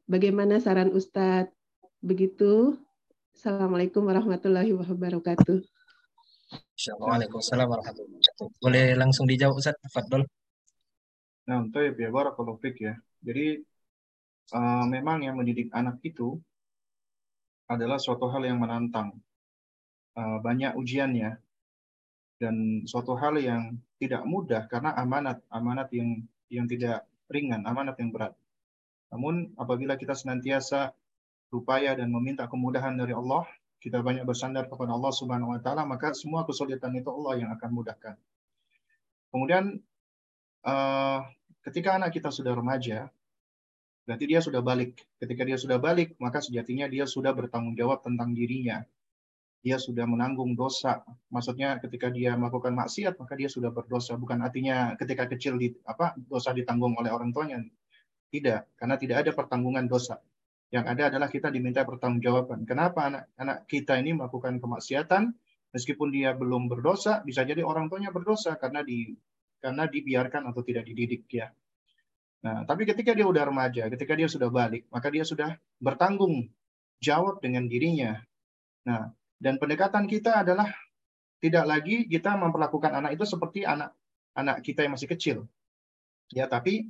C: Bagaimana saran Ustadz? Begitu. Assalamualaikum warahmatullahi wabarakatuh.
A: Assalamualaikum warahmatullahi wabarakatuh. Boleh langsung dijawab Ustadz? Fadol.
B: Nah, untuk ya, kalau ya. Jadi uh, memang yang mendidik anak itu adalah suatu hal yang menantang. Uh, banyak ujiannya, dan suatu hal yang tidak mudah karena amanat amanat yang yang tidak ringan amanat yang berat namun apabila kita senantiasa berupaya dan meminta kemudahan dari Allah kita banyak bersandar kepada Allah Subhanahu wa taala maka semua kesulitan itu Allah yang akan mudahkan kemudian uh, ketika anak kita sudah remaja berarti dia sudah balik ketika dia sudah balik maka sejatinya dia sudah bertanggung jawab tentang dirinya dia sudah menanggung dosa. Maksudnya ketika dia melakukan maksiat maka dia sudah berdosa. Bukan artinya ketika kecil di apa dosa ditanggung oleh orang tuanya. Tidak, karena tidak ada pertanggungan dosa. Yang ada adalah kita diminta pertanggungjawaban. Kenapa anak-anak kita ini melakukan kemaksiatan meskipun dia belum berdosa, bisa jadi orang tuanya berdosa karena di karena dibiarkan atau tidak dididik ya. Nah, tapi ketika dia udah remaja, ketika dia sudah balik, maka dia sudah bertanggung jawab dengan dirinya. Nah, dan pendekatan kita adalah tidak lagi kita memperlakukan anak itu seperti anak anak kita yang masih kecil. Ya, tapi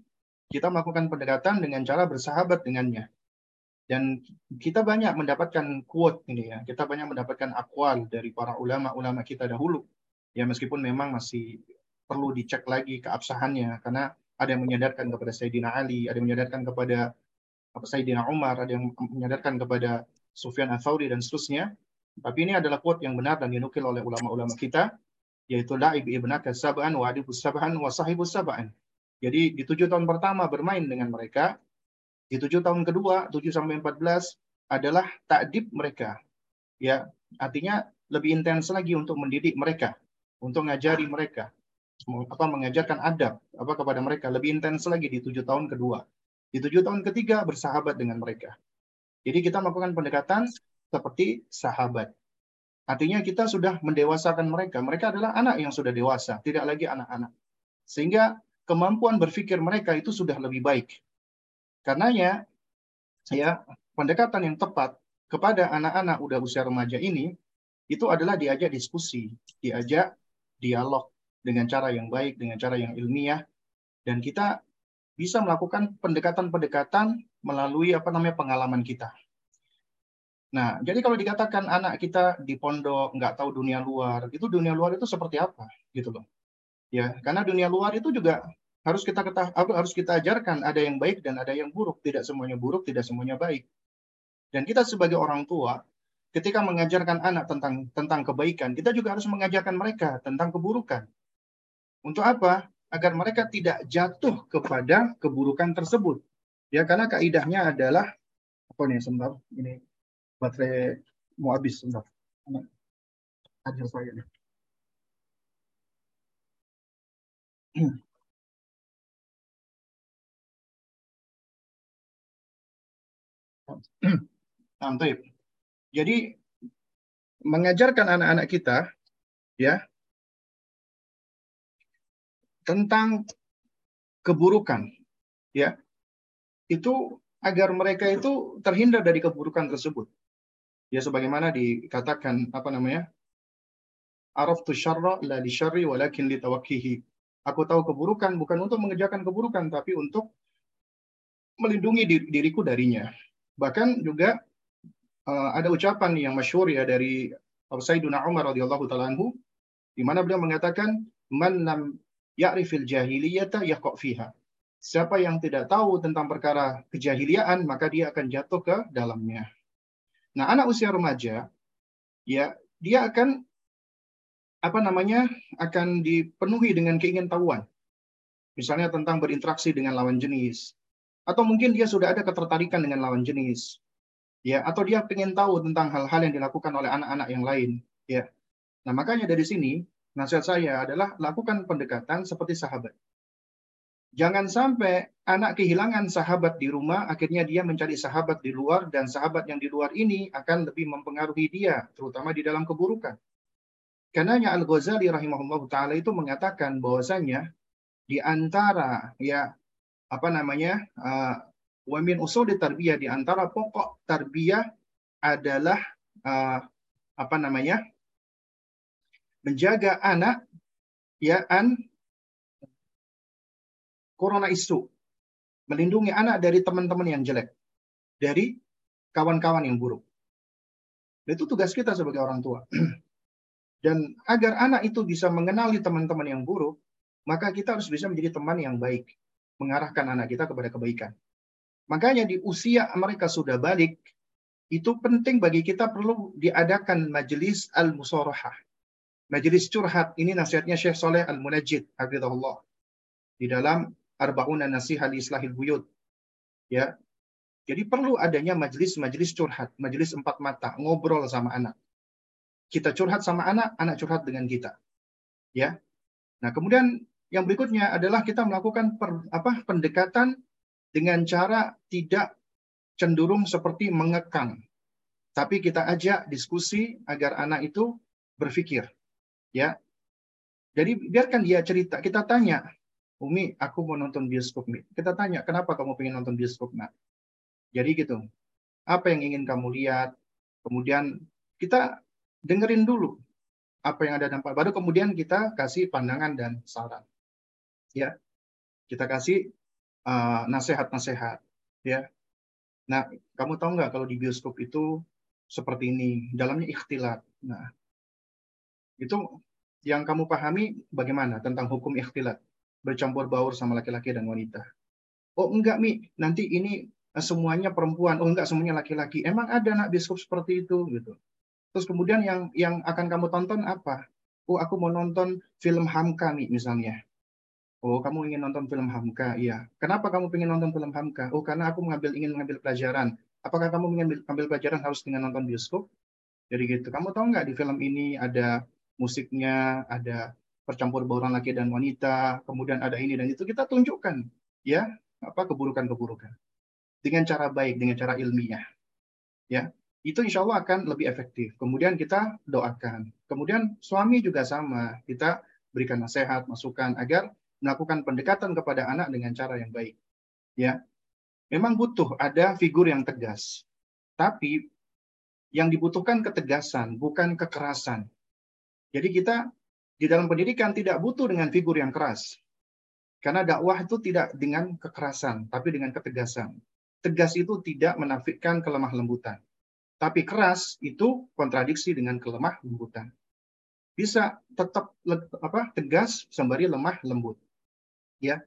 B: kita melakukan pendekatan dengan cara bersahabat dengannya. Dan kita banyak mendapatkan quote ini ya. Kita banyak mendapatkan akwal dari para ulama-ulama kita dahulu. Ya meskipun memang masih perlu dicek lagi keabsahannya karena ada yang menyadarkan kepada Sayyidina Ali, ada yang menyadarkan kepada Sayyidina Umar, ada yang menyadarkan kepada Sufyan Ats-Tsauri dan seterusnya. Tapi ini adalah quote yang benar dan dinukil oleh ulama-ulama kita, yaitu la'ib ibnaka sab'an wa adibus sab'an wa sahibus sab'an. Jadi di tujuh tahun pertama bermain dengan mereka, di tujuh tahun kedua, tujuh sampai empat belas adalah takdib mereka. Ya, artinya lebih intens lagi untuk mendidik mereka, untuk ngajari mereka, apa mengajarkan adab apa kepada mereka lebih intens lagi di tujuh tahun kedua. Di tujuh tahun ketiga bersahabat dengan mereka. Jadi kita melakukan pendekatan seperti sahabat. Artinya kita sudah mendewasakan mereka. Mereka adalah anak yang sudah dewasa, tidak lagi anak-anak. Sehingga kemampuan berpikir mereka itu sudah lebih baik. Karenanya, ya pendekatan yang tepat kepada anak-anak udah usia remaja ini itu adalah diajak diskusi, diajak dialog dengan cara yang baik, dengan cara yang ilmiah, dan kita bisa melakukan pendekatan-pendekatan melalui apa namanya pengalaman kita. Nah, jadi kalau dikatakan anak kita di pondok nggak tahu dunia luar, itu dunia luar itu seperti apa, gitu loh. Ya, karena dunia luar itu juga harus kita harus kita ajarkan ada yang baik dan ada yang buruk, tidak semuanya buruk, tidak semuanya baik. Dan kita sebagai orang tua, ketika mengajarkan anak tentang tentang kebaikan, kita juga harus mengajarkan mereka tentang keburukan. Untuk apa? Agar mereka tidak jatuh kepada keburukan tersebut. Ya, karena kaidahnya adalah apa nih sebentar ini baterai mau habis sebentar. Hadir saya nih. [CLEARS THROAT] [CLEARS THROAT] Nah, Jadi mengajarkan anak-anak kita ya tentang keburukan ya itu agar mereka itu terhindar dari keburukan tersebut Ya sebagaimana dikatakan apa namanya? Araftu syarra la li syarri walakin li tawakkihi. Aku tahu keburukan bukan untuk mengerjakan keburukan tapi untuk melindungi diriku darinya. Bahkan juga uh, ada ucapan yang masyhur ya dari Sayyidina Umar radhiyallahu taala anhu di mana beliau mengatakan man lam ya'rifil jahiliyata yaqa fiha. Siapa yang tidak tahu tentang perkara kejahiliaan maka dia akan jatuh ke dalamnya. Nah, anak usia remaja ya dia akan apa namanya akan dipenuhi dengan keingintahuan. Misalnya tentang berinteraksi dengan lawan jenis atau mungkin dia sudah ada ketertarikan dengan lawan jenis. Ya, atau dia ingin tahu tentang hal-hal yang dilakukan oleh anak-anak yang lain, ya. Nah, makanya dari sini nasihat saya adalah lakukan pendekatan seperti sahabat. Jangan sampai anak kehilangan sahabat di rumah, akhirnya dia mencari sahabat di luar, dan sahabat yang di luar ini akan lebih mempengaruhi dia, terutama di dalam keburukan. Karenanya Al-Ghazali rahimahullah ta'ala itu mengatakan bahwasanya di antara ya apa namanya uh, wa min usul tarbiyah di antara pokok tarbiyah adalah uh, apa namanya menjaga anak ya an corona isu. Melindungi anak dari teman-teman yang jelek. Dari kawan-kawan yang buruk. Itu tugas kita sebagai orang tua. [CLEARS THROAT] Dan agar anak itu bisa mengenali teman-teman yang buruk, maka kita harus bisa menjadi teman yang baik. Mengarahkan anak kita kepada kebaikan. Makanya di usia mereka sudah balik, itu penting bagi kita perlu diadakan majelis al-musarahah. Majelis curhat, ini nasihatnya Syekh Soleh Al-Munajjid, hafizahullah. Di dalam Arba'una Nasihat Islahil Buyut. Ya. Jadi perlu adanya majelis-majelis curhat, majelis empat mata, ngobrol sama anak. kita curhat sama anak, anak curhat dengan kita. Ya. Nah, kemudian yang berikutnya adalah kita melakukan per, apa pendekatan dengan cara tidak cenderung seperti mengekang. Tapi kita ajak diskusi agar anak itu berpikir. Ya. Jadi biarkan dia cerita. Kita tanya, Umi, aku mau nonton bioskop, Mi. Kita tanya, kenapa kamu pengen nonton bioskop, nak? Jadi gitu. Apa yang ingin kamu lihat? Kemudian kita dengerin dulu apa yang ada dampak. Baru kemudian kita kasih pandangan dan saran. Ya, kita kasih uh, nasihat-nasihat. Ya, nah kamu tahu nggak kalau di bioskop itu seperti ini, dalamnya ikhtilat. Nah, itu yang kamu pahami bagaimana tentang hukum ikhtilat bercampur baur sama laki-laki dan wanita. Oh enggak mi, nanti ini eh, semuanya perempuan. Oh enggak semuanya laki-laki. Emang ada anak bioskop seperti itu gitu. Terus kemudian yang yang akan kamu tonton apa? Oh, aku mau nonton film Hamka nih misalnya. Oh, kamu ingin nonton film Hamka? Iya. Kenapa kamu ingin nonton film Hamka? Oh, karena aku mengambil ingin mengambil pelajaran. Apakah kamu mengambil ambil pelajaran harus dengan nonton bioskop? Jadi gitu. Kamu tahu nggak di film ini ada musiknya, ada percampur bauran laki dan wanita, kemudian ada ini dan itu kita tunjukkan ya apa keburukan-keburukan dengan cara baik, dengan cara ilmiah. Ya, itu insya Allah akan lebih efektif. Kemudian kita doakan. Kemudian suami juga sama. Kita berikan nasihat, masukan agar melakukan pendekatan kepada anak dengan cara yang baik. Ya, memang butuh ada figur yang tegas. Tapi yang dibutuhkan ketegasan, bukan kekerasan. Jadi kita di dalam pendidikan tidak butuh dengan figur yang keras. Karena dakwah itu tidak dengan kekerasan, tapi dengan ketegasan. Tegas itu tidak menafikan kelemah lembutan. Tapi keras itu kontradiksi dengan kelemah lembutan. Bisa tetap apa tegas sembari lemah lembut. Ya.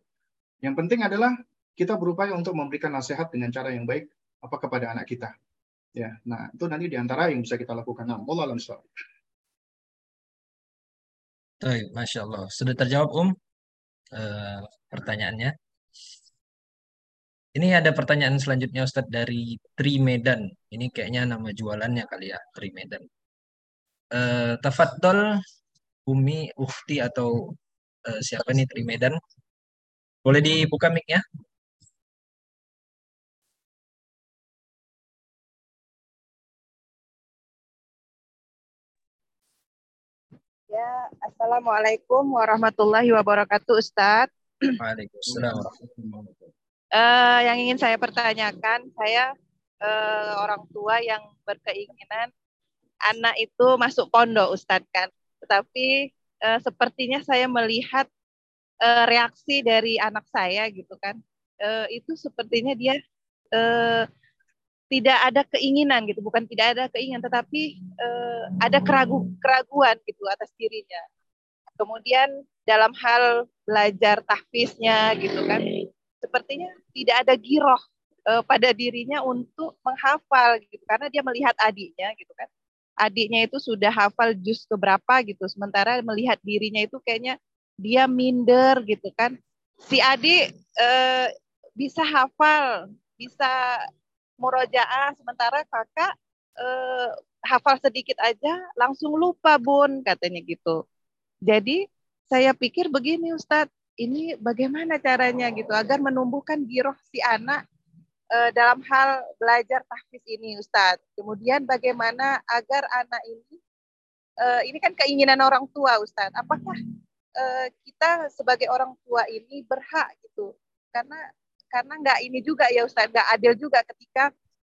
B: Yang penting adalah kita berupaya untuk memberikan nasihat dengan cara yang baik apa kepada anak kita. Ya. Nah, itu nanti di antara yang bisa kita lakukan. Nah, Allah alam
A: Masya Allah. Sudah terjawab, Um, uh, pertanyaannya. Ini ada pertanyaan selanjutnya Ustadz dari Tri Medan. Ini kayaknya nama jualannya kali ya, Tri Medan. Uh, Tafadol Umi Ufti atau uh, siapa nih Tri Medan? Boleh dibuka mic-nya?
D: Ya, Assalamualaikum warahmatullahi wabarakatuh, Ustadz.
A: Waalaikumsalam warahmatullahi wabarakatuh
D: uh, yang ingin saya pertanyakan, saya uh, orang tua yang berkeinginan anak itu masuk pondok, Ustadz kan. Tetapi uh, sepertinya saya melihat uh, reaksi dari anak saya gitu kan. Uh, itu sepertinya dia uh, tidak ada keinginan gitu, bukan tidak ada keinginan, tetapi uh, ada keragu keraguan gitu atas dirinya. Kemudian dalam hal belajar tahfiznya gitu kan, sepertinya tidak ada giroh uh, pada dirinya untuk menghafal gitu karena dia melihat adiknya gitu kan adiknya itu sudah hafal jus keberapa gitu sementara melihat dirinya itu kayaknya dia minder gitu kan si adik uh, bisa hafal bisa murojaah sementara kakak uh, hafal sedikit aja langsung lupa bun katanya gitu jadi saya pikir begini Ustadz ini bagaimana caranya gitu agar menumbuhkan giroh si anak uh, dalam hal belajar tahfiz ini Ustadz. Kemudian bagaimana agar anak ini uh, ini kan keinginan orang tua Ustadz. Apakah uh, kita sebagai orang tua ini berhak gitu? Karena karena nggak ini juga ya Ustadz, nggak adil juga ketika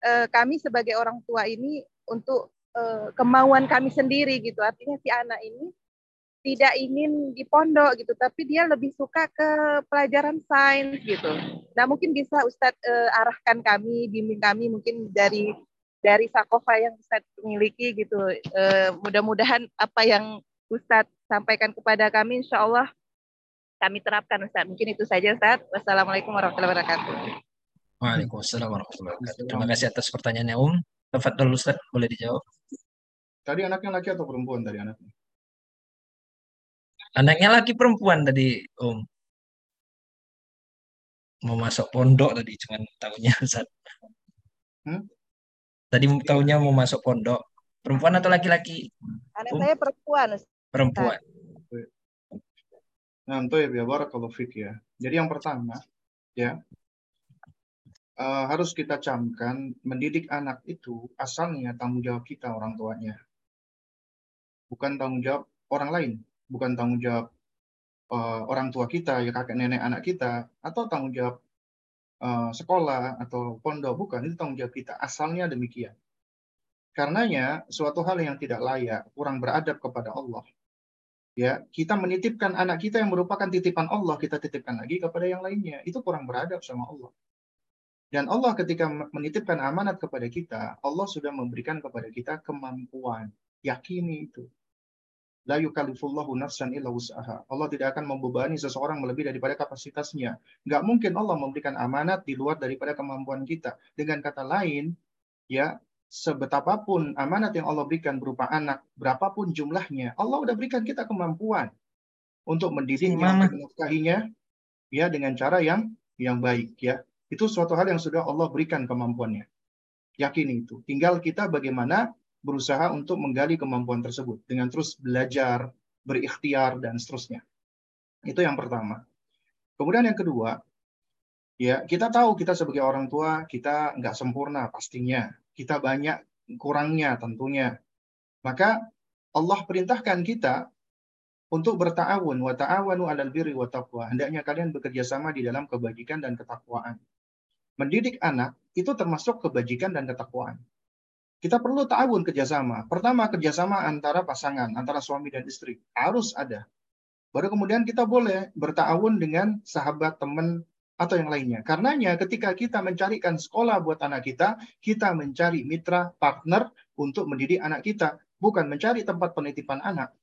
D: uh, kami sebagai orang tua ini untuk uh, kemauan kami sendiri gitu. Artinya si anak ini tidak ingin di pondok gitu, tapi dia lebih suka ke pelajaran sains gitu. Nah mungkin bisa Ustadz arahkan kami, bimbing kami mungkin dari dari sakofa yang Ustadz miliki gitu. Mudah-mudahan apa yang Ustadz sampaikan kepada kami, insya Allah kami terapkan Ustadz. Mungkin itu saja Ustadz. Wassalamualaikum warahmatullahi wabarakatuh.
A: Waalaikumsalam warahmatullahi wabarakatuh. Terima kasih atas pertanyaannya Um. Tafadhol Ustadz, boleh dijawab.
B: Tadi anaknya laki atau perempuan tadi anaknya?
A: Anaknya laki perempuan tadi, Om. Mau masuk pondok tadi, cuman tahunya Ustaz. Hmm? Tadi tahunya mau masuk pondok. Perempuan atau laki-laki?
D: Anak
A: Um,
D: saya perempuan. Ustaz.
A: Perempuan.
B: Nah, untuk ya barakallahu fik ya. Jadi yang pertama, ya, eh, harus kita camkan mendidik anak itu asalnya tanggung jawab kita orang tuanya. Bukan tanggung jawab orang lain, bukan tanggung jawab eh, orang tua kita, ya kakek nenek anak kita, atau tanggung jawab eh, sekolah atau pondok, bukan, itu tanggung jawab kita. Asalnya demikian. Karenanya suatu hal yang tidak layak, kurang beradab kepada Allah. Ya, kita menitipkan anak kita yang merupakan titipan Allah, kita titipkan lagi kepada yang lainnya. Itu kurang beradab sama Allah. Dan Allah ketika menitipkan amanat kepada kita, Allah sudah memberikan kepada kita kemampuan. Yakini itu. La yukallifullahu nafsan illa wus'aha. Allah tidak akan membebani seseorang melebihi daripada kapasitasnya. Nggak mungkin Allah memberikan amanat di luar daripada kemampuan kita. Dengan kata lain, ya sebetapapun amanat yang Allah berikan berupa anak, berapapun jumlahnya, Allah udah berikan kita kemampuan untuk mendidiknya, menafkahinya, ya dengan cara yang yang baik, ya. Itu suatu hal yang sudah Allah berikan kemampuannya. Yakini itu. Tinggal kita bagaimana berusaha untuk menggali kemampuan tersebut dengan terus belajar, berikhtiar dan seterusnya. Itu yang pertama. Kemudian yang kedua, ya kita tahu kita sebagai orang tua kita nggak sempurna pastinya. Kita banyak kurangnya tentunya. Maka Allah perintahkan kita untuk bertawun wa ta'awanu 'alal birri wa taqwa. Hendaknya kalian bekerja sama di dalam kebajikan dan ketakwaan. Mendidik anak itu termasuk kebajikan dan ketakwaan. Kita perlu ta'awun kerjasama. Pertama kerjasama antara pasangan, antara suami dan istri harus ada. Baru kemudian kita boleh bertawun dengan sahabat, teman, atau yang lainnya. Karenanya ketika kita mencarikan sekolah buat anak kita, kita mencari mitra, partner untuk mendidik anak kita, bukan mencari tempat penitipan anak.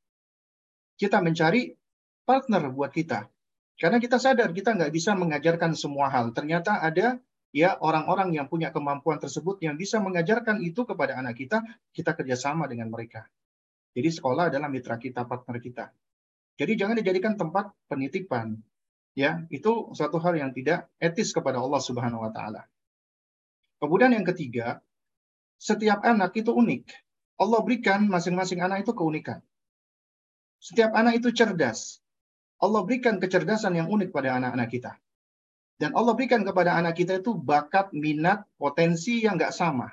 B: Kita mencari partner buat kita. Karena kita sadar kita nggak bisa mengajarkan semua hal. Ternyata ada ya orang-orang yang punya kemampuan tersebut yang bisa mengajarkan itu kepada anak kita, kita kerjasama dengan mereka. Jadi sekolah adalah mitra kita, partner kita. Jadi jangan dijadikan tempat penitipan. Ya, itu suatu hal yang tidak etis kepada Allah Subhanahu wa taala. Kemudian yang ketiga, setiap anak itu unik. Allah berikan masing-masing anak itu keunikan. Setiap anak itu cerdas. Allah berikan kecerdasan yang unik pada anak-anak kita. Dan Allah berikan kepada anak kita itu bakat, minat, potensi yang nggak sama.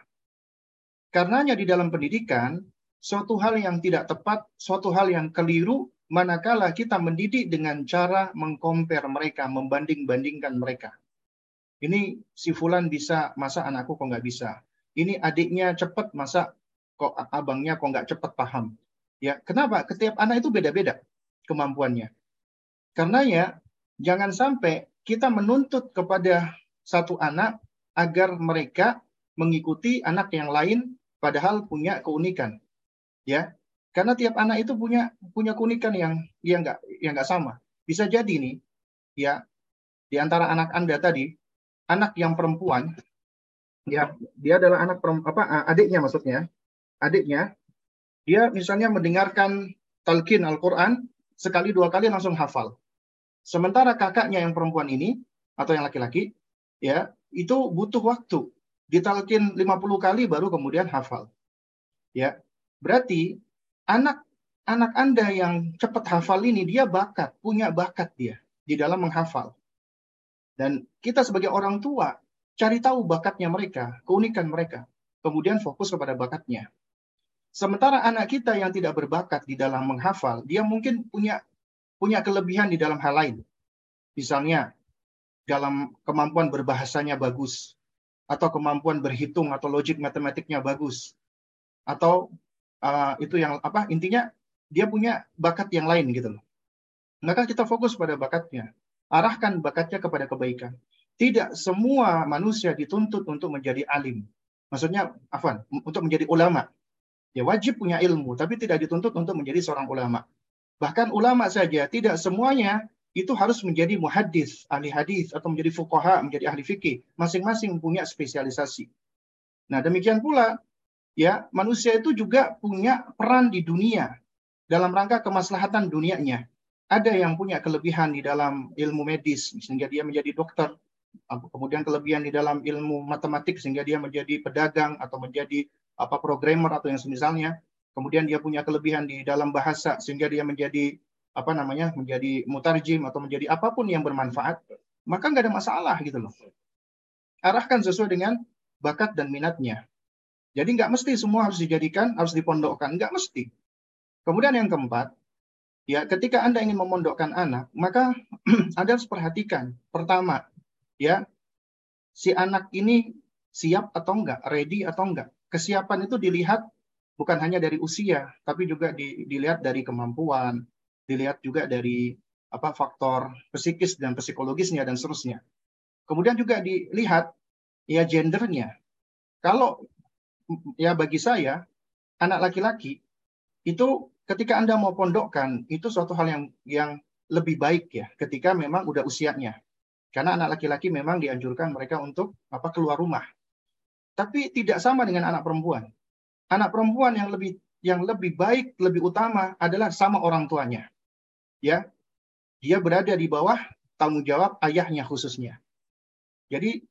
B: Karenanya di dalam pendidikan, suatu hal yang tidak tepat, suatu hal yang keliru, manakala kita mendidik dengan cara mengcompare mereka, membanding-bandingkan mereka. Ini si Fulan bisa, masa anakku kok nggak bisa. Ini adiknya cepat, masa kok abangnya kok nggak cepat paham. Ya, kenapa? Setiap anak itu beda-beda kemampuannya. Karenanya jangan sampai kita menuntut kepada satu anak agar mereka mengikuti anak yang lain padahal punya keunikan. Ya. Karena tiap anak itu punya punya keunikan yang yang enggak yang enggak sama. Bisa jadi nih ya di antara anak Anda tadi anak yang perempuan ya dia adalah anak apa adiknya maksudnya. Adiknya dia misalnya mendengarkan talqin Al-Qur'an sekali dua kali langsung hafal. Sementara kakaknya yang perempuan ini atau yang laki-laki ya itu butuh waktu ditalkin 50 kali baru kemudian hafal. Ya. Berarti anak anak Anda yang cepat hafal ini dia bakat, punya bakat dia di dalam menghafal. Dan kita sebagai orang tua cari tahu bakatnya mereka, keunikan mereka, kemudian fokus kepada bakatnya. Sementara anak kita yang tidak berbakat di dalam menghafal, dia mungkin punya punya kelebihan di dalam hal lain. Misalnya, dalam kemampuan berbahasanya bagus, atau kemampuan berhitung atau logik matematiknya bagus, atau uh, itu yang apa intinya dia punya bakat yang lain gitu loh. Maka kita fokus pada bakatnya, arahkan bakatnya kepada kebaikan. Tidak semua manusia dituntut untuk menjadi alim. Maksudnya, afan, untuk menjadi ulama. Ya wajib punya ilmu, tapi tidak dituntut untuk menjadi seorang ulama. Bahkan ulama saja tidak semuanya itu harus menjadi muhaddis, ahli hadis atau menjadi fuqaha, menjadi ahli fikih. Masing-masing punya spesialisasi. Nah, demikian pula ya, manusia itu juga punya peran di dunia dalam rangka kemaslahatan dunianya. Ada yang punya kelebihan di dalam ilmu medis sehingga dia menjadi dokter, kemudian kelebihan di dalam ilmu matematik sehingga dia menjadi pedagang atau menjadi apa programmer atau yang semisalnya, kemudian dia punya kelebihan di dalam bahasa sehingga dia menjadi apa namanya menjadi mutarjim atau menjadi apa pun yang bermanfaat, maka nggak ada masalah gitu loh. Arahkan sesuai dengan bakat dan minatnya. Jadi nggak mesti semua harus dijadikan, harus dipondokkan, nggak mesti. Kemudian yang keempat, ya ketika Anda ingin memondokkan anak, maka [CLEARS THROAT] Anda harus perhatikan. Pertama, ya si anak ini siap atau enggak, ready atau enggak. Kesiapan itu dilihat bukan hanya dari usia, tapi juga dilihat dari kemampuan, dilihat juga dari apa faktor psikis dan psikologisnya dan seterusnya. Kemudian juga dilihat ya gendernya. Kalau ya bagi saya anak laki-laki itu ketika Anda mau pondokkan itu suatu hal yang yang lebih baik ya ketika memang udah usianya. Karena anak laki-laki memang dianjurkan mereka untuk apa keluar rumah. Tapi tidak sama dengan anak perempuan. Anak perempuan yang lebih yang lebih baik, lebih utama adalah sama orang tuanya ya dia berada di bawah tanggung jawab ayahnya khususnya. Jadi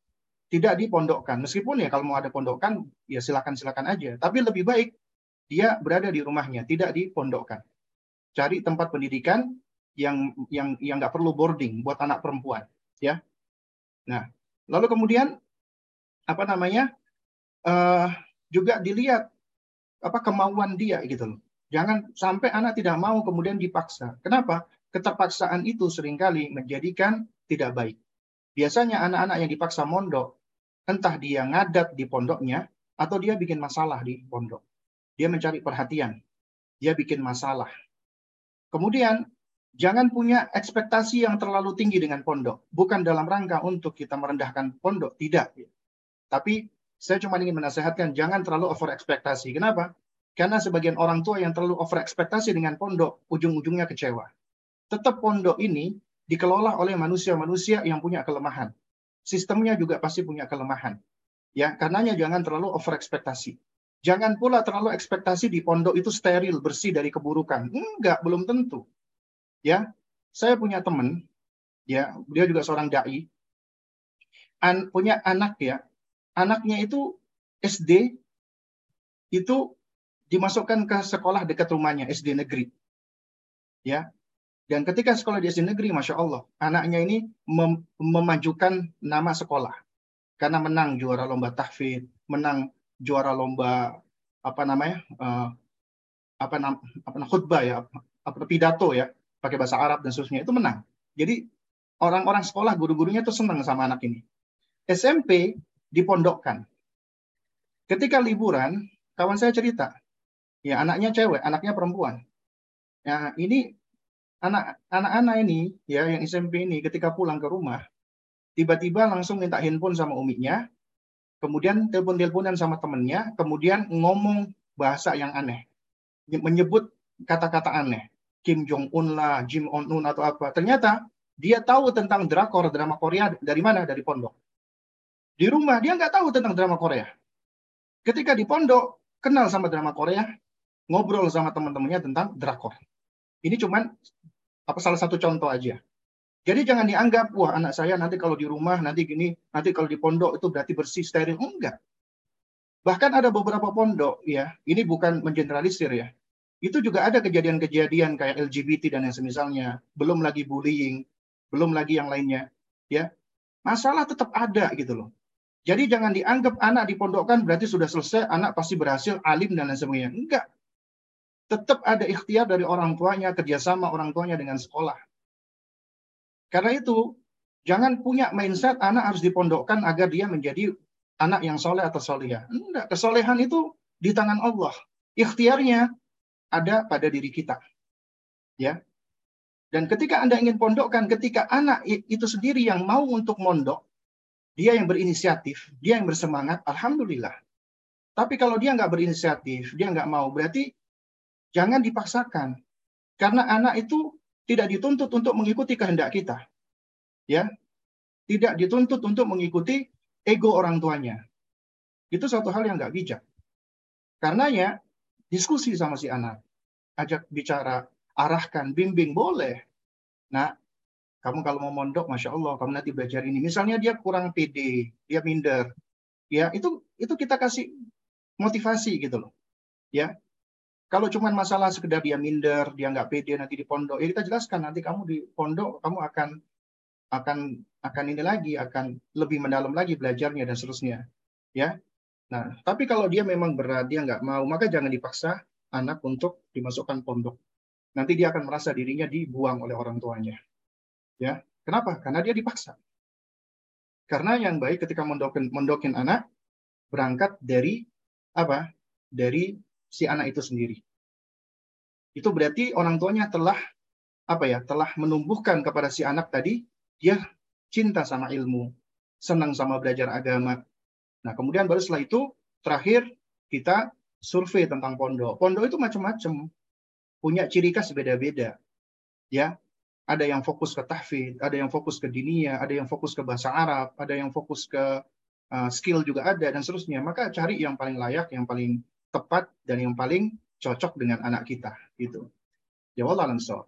B: tidak dipondokkan. Meskipun ya kalau mau ada pondokan ya silakan silakan aja. Tapi lebih baik dia berada di rumahnya, tidak dipondokkan. Cari tempat pendidikan yang yang yang nggak perlu boarding buat anak perempuan, ya. Nah, lalu kemudian apa namanya uh, juga dilihat apa kemauan dia gitu loh. Jangan sampai anak tidak mau kemudian dipaksa. Kenapa? Keterpaksaan itu sering kali menjadikan tidak baik. Biasanya anak-anak yang dipaksa mondok, entah dia ngadat di pondoknya, atau dia bikin masalah di pondok. Dia mencari perhatian. Dia bikin masalah. Kemudian, jangan punya ekspektasi yang terlalu tinggi dengan pondok. Bukan dalam rangka untuk kita merendahkan pondok. Tidak. Tapi saya cuma ingin menasehatkan, jangan terlalu over ekspektasi. Kenapa? Karena sebagian orang tua yang terlalu over ekspektasi dengan pondok, ujung-ujungnya kecewa. Tetap pondok ini dikelola oleh manusia-manusia yang punya kelemahan. Sistemnya juga pasti punya kelemahan. Ya, karenanya jangan terlalu over ekspektasi. Jangan pula terlalu ekspektasi di pondok itu steril, bersih dari keburukan. Enggak, belum tentu. Ya, saya punya teman, ya, dia juga seorang dai, an, punya anak ya, anaknya itu SD itu dimasukkan ke sekolah dekat rumahnya SD negeri. Ya. Dan ketika sekolah di SD negeri, masya Allah, anaknya ini mem memajukan nama sekolah karena menang juara lomba tahfidz, menang juara lomba apa namanya uh, apa nam apa khutbah ya, apa pidato ya, pakai bahasa Arab dan seterusnya itu menang. Jadi orang-orang sekolah guru-gurunya itu senang sama anak ini. SMP dipondokkan. Ketika liburan, kawan saya cerita, Ya, anaknya cewek, anaknya perempuan. Ya, ini anak anak-anak ini ya yang SMP ini ketika pulang ke rumah tiba-tiba langsung minta handphone sama uminya, kemudian telepon-teleponan sama temennya, kemudian ngomong bahasa yang aneh, menyebut kata-kata aneh, Kim Jong Un lah, Jim On Un atau apa. Ternyata dia tahu tentang drakor drama Korea dari mana? Dari pondok. Di rumah dia nggak tahu tentang drama Korea. Ketika di pondok kenal sama drama Korea, ngobrol sama teman-temannya tentang drakor. Ini cuman apa salah satu contoh aja. Jadi jangan dianggap wah anak saya nanti kalau di rumah nanti gini, nanti kalau di pondok itu berarti bersih steril. Enggak. Bahkan ada beberapa pondok ya, ini bukan mengeneralisir ya. Itu juga ada kejadian-kejadian kayak LGBT dan yang semisalnya, belum lagi bullying, belum lagi yang lainnya, ya. Masalah tetap ada gitu loh. Jadi jangan dianggap anak dipondokkan berarti sudah selesai, anak pasti berhasil, alim dan lain sebagainya. Enggak tetap ada ikhtiar dari orang tuanya, kerjasama orang tuanya dengan sekolah. Karena itu, jangan punya mindset anak harus dipondokkan agar dia menjadi anak yang soleh atau solehah. Enggak, kesolehan itu di tangan Allah. Ikhtiarnya ada pada diri kita. Ya. Dan ketika Anda ingin pondokkan, ketika anak itu sendiri yang mau untuk mondok, dia yang berinisiatif, dia yang bersemangat, Alhamdulillah. Tapi kalau dia nggak berinisiatif, dia nggak mau, berarti Jangan dipaksakan. Karena anak itu tidak dituntut untuk mengikuti kehendak kita. Ya. Tidak dituntut untuk mengikuti ego orang tuanya. Itu suatu hal yang nggak bijak. Karenanya diskusi sama si anak. Ajak bicara, arahkan, bimbing, boleh. Nah, kamu kalau mau mondok, masya Allah, kamu nanti belajar ini. Misalnya dia kurang pede, dia minder, ya itu itu kita kasih motivasi gitu loh. Ya. Kalau cuma masalah sekedar dia minder, dia nggak pede nanti di pondok, ya kita jelaskan nanti kamu di pondok kamu akan akan akan ini lagi, akan lebih mendalam lagi belajarnya dan seterusnya. Ya. Nah, tapi kalau dia memang berat, dia nggak mau, maka jangan dipaksa anak untuk dimasukkan pondok. Nanti dia akan merasa dirinya dibuang oleh orang tuanya. Ya, kenapa? Karena dia dipaksa. Karena yang baik ketika mendokin, mendokin anak berangkat dari apa? Dari si anak itu sendiri. Itu berarti orang tuanya telah apa ya? Telah menumbuhkan kepada si anak tadi dia cinta sama ilmu, senang sama belajar agama. Nah, kemudian baru setelah itu terakhir kita survei tentang pondok. Pondok itu macam-macam. Punya ciri khas beda-beda. Ya, ada yang fokus ke tahfidz, ada yang fokus ke dinia, ada yang fokus ke bahasa Arab, ada yang fokus ke uh, skill juga ada dan seterusnya. Maka cari yang paling layak, yang paling tepat dan yang paling cocok dengan anak kita gitu. Ya Allah langsung.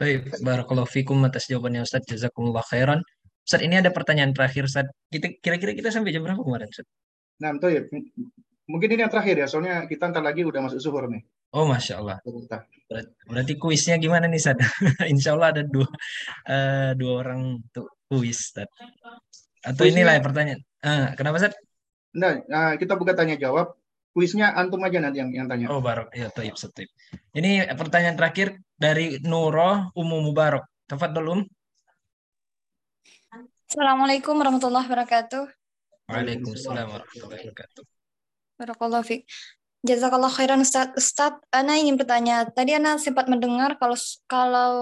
A: Baik, barakallahu fikum atas jawabannya Ustaz. Jazakumullah khairan. Ustaz, ini ada pertanyaan terakhir Ustaz. Kita kira-kira kita sampai jam berapa kemarin Ustaz?
B: Nah, betul ya. Mungkin ini yang terakhir ya, soalnya kita ntar lagi udah masuk zuhur nih.
A: Oh, masya Allah. Berarti, berarti kuisnya gimana nih, Ustaz? [LAUGHS] Insya Allah ada dua uh, dua orang tuh kuis, Ustaz. Atau kuisnya, inilah pertanyaan. Uh, kenapa, Ustaz?
B: Nah, nah, kita buka tanya jawab. Kuisnya antum aja nanti yang yang tanya.
A: Oh, barok. Ya, taib, taib. Ini pertanyaan terakhir dari Nuro Umu Mubarak. Tafadhol, Um.
E: Assalamualaikum warahmatullahi wabarakatuh.
A: Waalaikumsalam warahmatullahi wabarakatuh.
E: Barakallahu fiik. Jazakallah khairan Ustaz. Ustaz, Ana ingin bertanya. Tadi Ana sempat mendengar kalau kalau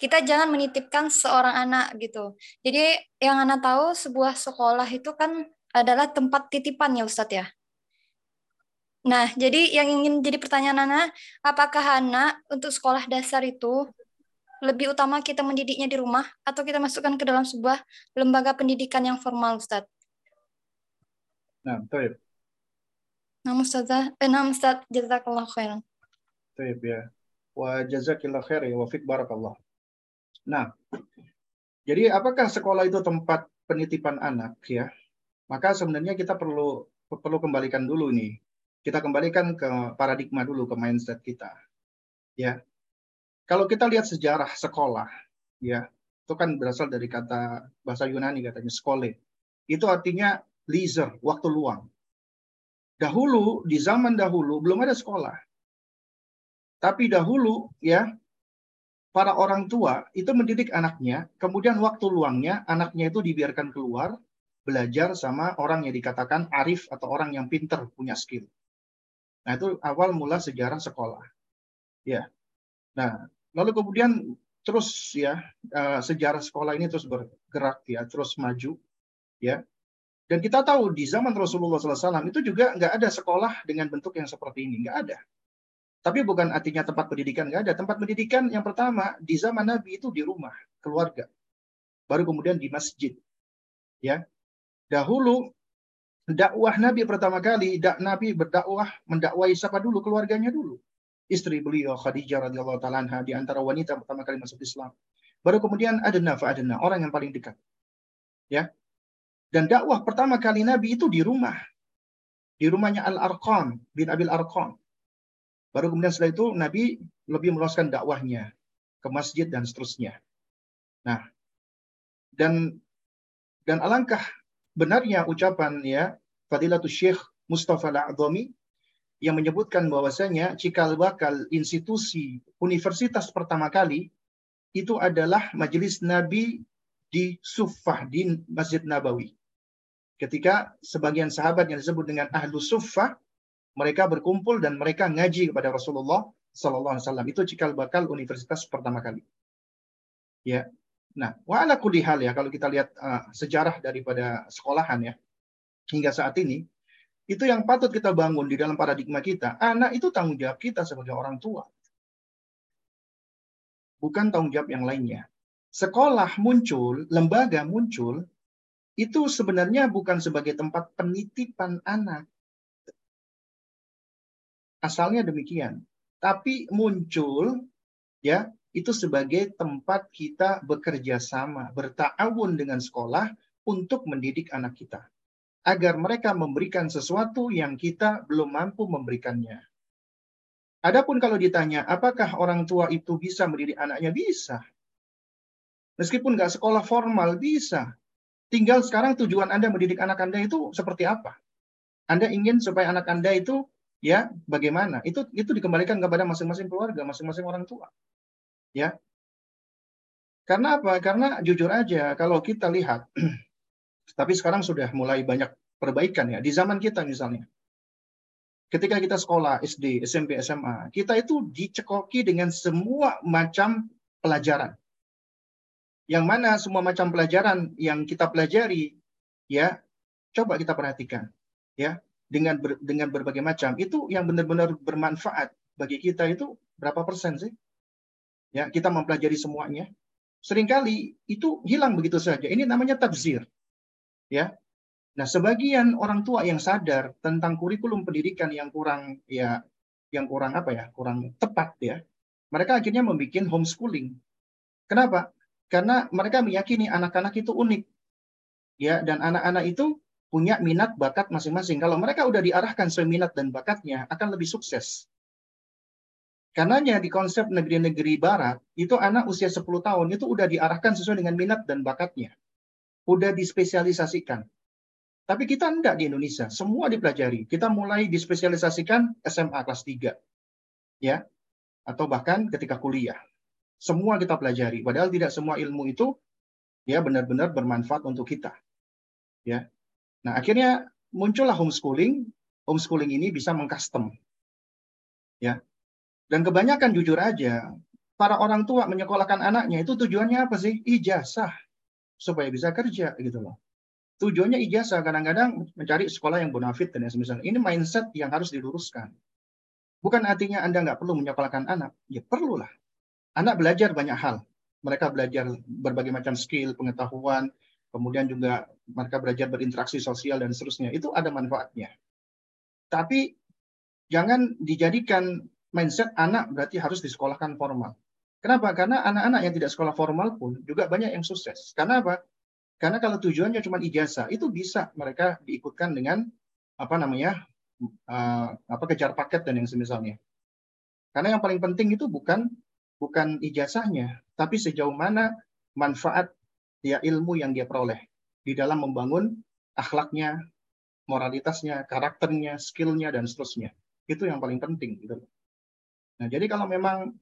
E: kita jangan menitipkan seorang anak gitu. Jadi yang Ana tahu sebuah sekolah itu kan adalah tempat titipan ya Ustadz ya. Nah, jadi yang ingin jadi pertanyaan Ana, apakah anak untuk sekolah dasar itu lebih utama kita mendidiknya di rumah atau kita masukkan ke dalam sebuah lembaga pendidikan yang formal, Ustaz?
B: Nah, baik.
E: Nah, Ustaz, eh, nah, Ustaz, jazakallah khairan.
B: Baik, ya. Wa jazakillah khair ya, wa fik barakallah. Nah, jadi apakah sekolah itu tempat penitipan anak ya? Maka sebenarnya kita perlu perlu kembalikan dulu nih. Kita kembalikan ke paradigma dulu, ke mindset kita. Ya, kalau kita lihat sejarah sekolah, ya itu kan berasal dari kata bahasa Yunani katanya skole. Itu artinya leisure, waktu luang. Dahulu di zaman dahulu belum ada sekolah. Tapi dahulu ya para orang tua itu mendidik anaknya, kemudian waktu luangnya anaknya itu dibiarkan keluar belajar sama orang yang dikatakan arif atau orang yang pinter punya skill. Nah itu awal mula sejarah sekolah. Ya. Nah Lalu kemudian terus ya uh, sejarah sekolah ini terus bergerak ya, terus maju ya. Dan kita tahu di zaman Rasulullah SAW itu juga nggak ada sekolah dengan bentuk yang seperti ini, nggak ada. Tapi bukan artinya tempat pendidikan nggak ada. Tempat pendidikan yang pertama di zaman Nabi itu di rumah, keluarga. Baru kemudian di masjid. Ya. Dahulu dakwah Nabi pertama kali, dak Nabi berdakwah mendakwai siapa dulu? Keluarganya dulu istri beliau Khadijah radhiyallahu taala di antara wanita pertama kali masuk Islam. Baru kemudian adna fa adna, orang yang paling dekat. Ya. Dan dakwah pertama kali Nabi itu di rumah. Di rumahnya Al-Arqam bin Abil Arqam. Baru kemudian setelah itu Nabi lebih meluaskan dakwahnya ke masjid dan seterusnya. Nah, dan dan alangkah benarnya ucapan ya Fadilatul Syekh Mustafa Al-A'zami yang menyebutkan bahwasanya cikal bakal institusi universitas pertama kali itu adalah majelis Nabi di Suffah di Masjid Nabawi. Ketika sebagian sahabat yang disebut dengan ahlu Suffah mereka berkumpul dan mereka ngaji kepada Rasulullah Sallallahu Alaihi Wasallam itu cikal bakal universitas pertama kali. Ya, nah, wala hal ya kalau kita lihat uh, sejarah daripada sekolahan ya hingga saat ini itu yang patut kita bangun di dalam paradigma kita. Anak itu tanggung jawab kita sebagai orang tua. Bukan tanggung jawab yang lainnya. Sekolah muncul, lembaga muncul, itu sebenarnya bukan sebagai tempat penitipan anak. Asalnya demikian. Tapi muncul ya itu sebagai tempat kita bekerja sama, bertawun dengan sekolah untuk mendidik anak kita. agar mereka memberikan sesuatu yang kita belum mampu memberikannya. Adapun kalau ditanya, apakah orang tua itu bisa mendidik anaknya? Bisa. Meskipun nggak sekolah formal, bisa. Tinggal sekarang tujuan Anda mendidik anak Anda itu seperti apa? Anda ingin supaya anak Anda itu ya bagaimana? Itu itu dikembalikan kepada masing-masing keluarga, masing-masing orang tua. Ya. Karena apa? Karena jujur aja kalau kita lihat [CLEARS THROAT] tapi sekarang sudah mulai banyak perbaikan ya. Di zaman kita misalnya ketika kita sekolah SD, SMP, SMA, kita itu dicekoki dengan semua macam pelajaran. Yang mana semua macam pelajaran yang kita pelajari, ya, coba kita perhatikan, ya, dengan ber, dengan berbagai macam itu yang benar-benar bermanfaat bagi kita itu berapa persen sih? Ya, kita mempelajari semuanya. Seringkali itu hilang begitu saja. Ini namanya tabzir. Ya, Nah, sebagian orang tua yang sadar tentang kurikulum pendidikan yang kurang ya yang kurang apa ya, kurang tepat ya. Mereka akhirnya membuat homeschooling. Kenapa? Karena mereka meyakini anak-anak itu unik. Ya, dan anak-anak itu punya minat bakat masing-masing. Kalau mereka udah diarahkan sesuai minat dan bakatnya, akan lebih sukses. Karenanya di konsep negeri-negeri barat, itu anak usia 10 tahun itu udah diarahkan sesuai dengan minat dan bakatnya. Udah dispesialisasikan. Tapi kita enggak di Indonesia, semua dipelajari. Kita mulai dispesialisasikan SMA kelas 3. Ya. Atau bahkan ketika kuliah. Semua kita pelajari, padahal tidak semua ilmu itu ya benar-benar bermanfaat untuk kita. Ya. Nah, akhirnya muncullah homeschooling. Homeschooling ini bisa mengcustom. Ya. Dan kebanyakan jujur aja, para orang tua menyekolahkan anaknya itu tujuannya apa sih? Ijazah. Supaya bisa kerja gitu loh. Tujuannya ijazah kadang-kadang mencari sekolah yang bonafit dan semisal ini mindset yang harus diluruskan. Bukan artinya anda nggak perlu menyekolahkan anak. Ya perlulah. Anak belajar banyak hal. Mereka belajar berbagai macam skill pengetahuan kemudian juga mereka belajar berinteraksi sosial dan seterusnya. Itu ada manfaatnya. Tapi jangan dijadikan mindset anak berarti harus disekolahkan formal kenapa karena anak-anak yang tidak sekolah formal pun juga banyak yang sukses karena apa karena kalau tujuannya cuma ijazah, itu bisa mereka diikutkan dengan apa namanya uh, apa kejar paket dan yang semisalnya. Karena yang paling penting itu bukan bukan ijazahnya, tapi sejauh mana manfaat dia ilmu yang dia peroleh di dalam membangun akhlaknya, moralitasnya, karakternya, skillnya dan seterusnya. Itu yang paling penting. Gitu. Nah, jadi kalau memang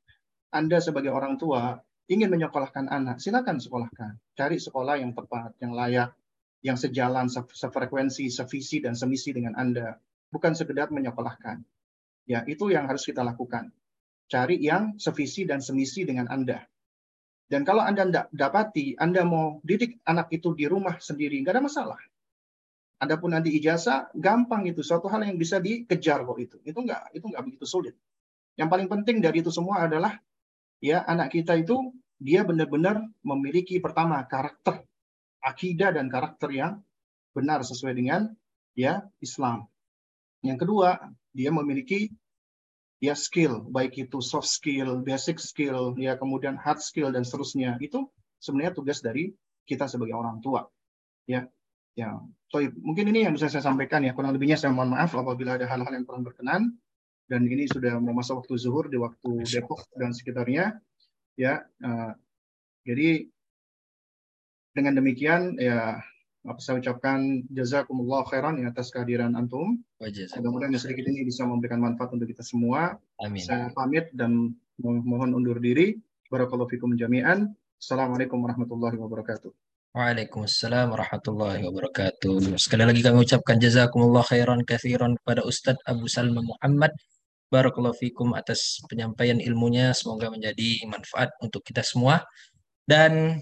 B: Anda sebagai orang tua ingin menyekolahkan anak, silakan sekolahkan. Cari sekolah yang tepat, yang layak, yang sejalan, sefrekuensi, sevisi, dan semisi dengan Anda. Bukan sekedar menyekolahkan. Ya, itu yang harus kita lakukan. Cari yang sevisi dan semisi dengan Anda. Dan kalau Anda tidak dapati, Anda mau didik anak itu di rumah sendiri, nggak ada masalah. Adapun nanti ijazah, gampang itu. Suatu hal yang bisa dikejar kok itu. Itu nggak, itu nggak begitu sulit. Yang paling penting dari itu semua adalah ya anak kita itu dia benar-benar memiliki pertama karakter akidah dan karakter yang benar sesuai dengan ya Islam. Yang kedua, dia memiliki ya skill, baik itu soft skill, basic skill, ya kemudian hard skill dan seterusnya. Itu sebenarnya tugas dari kita sebagai orang tua. Ya. Ya, so, mungkin ini yang bisa saya sampaikan ya. Kurang lebihnya saya mohon maaf apabila ada hal-hal yang kurang berkenan. Dan ini sudah mau masuk waktu zuhur di waktu Depok dan sekitarnya ya uh, jadi dengan demikian ya apa saya ucapkan jazakumullah khairan ya atas kehadiran antum. Mudah-mudahan sedikit ini bisa memberikan manfaat untuk kita semua. Amin. Saya pamit dan mohon undur diri. Barakallahu fikum jami'an. Assalamualaikum warahmatullahi wabarakatuh.
A: Waalaikumsalam warahmatullahi wabarakatuh. Sekali lagi kami ucapkan jazakumullah khairan kathiran kepada Ustadz Abu Salma Muhammad Barakallahu fikum atas penyampaian ilmunya. Semoga menjadi manfaat untuk kita semua. Dan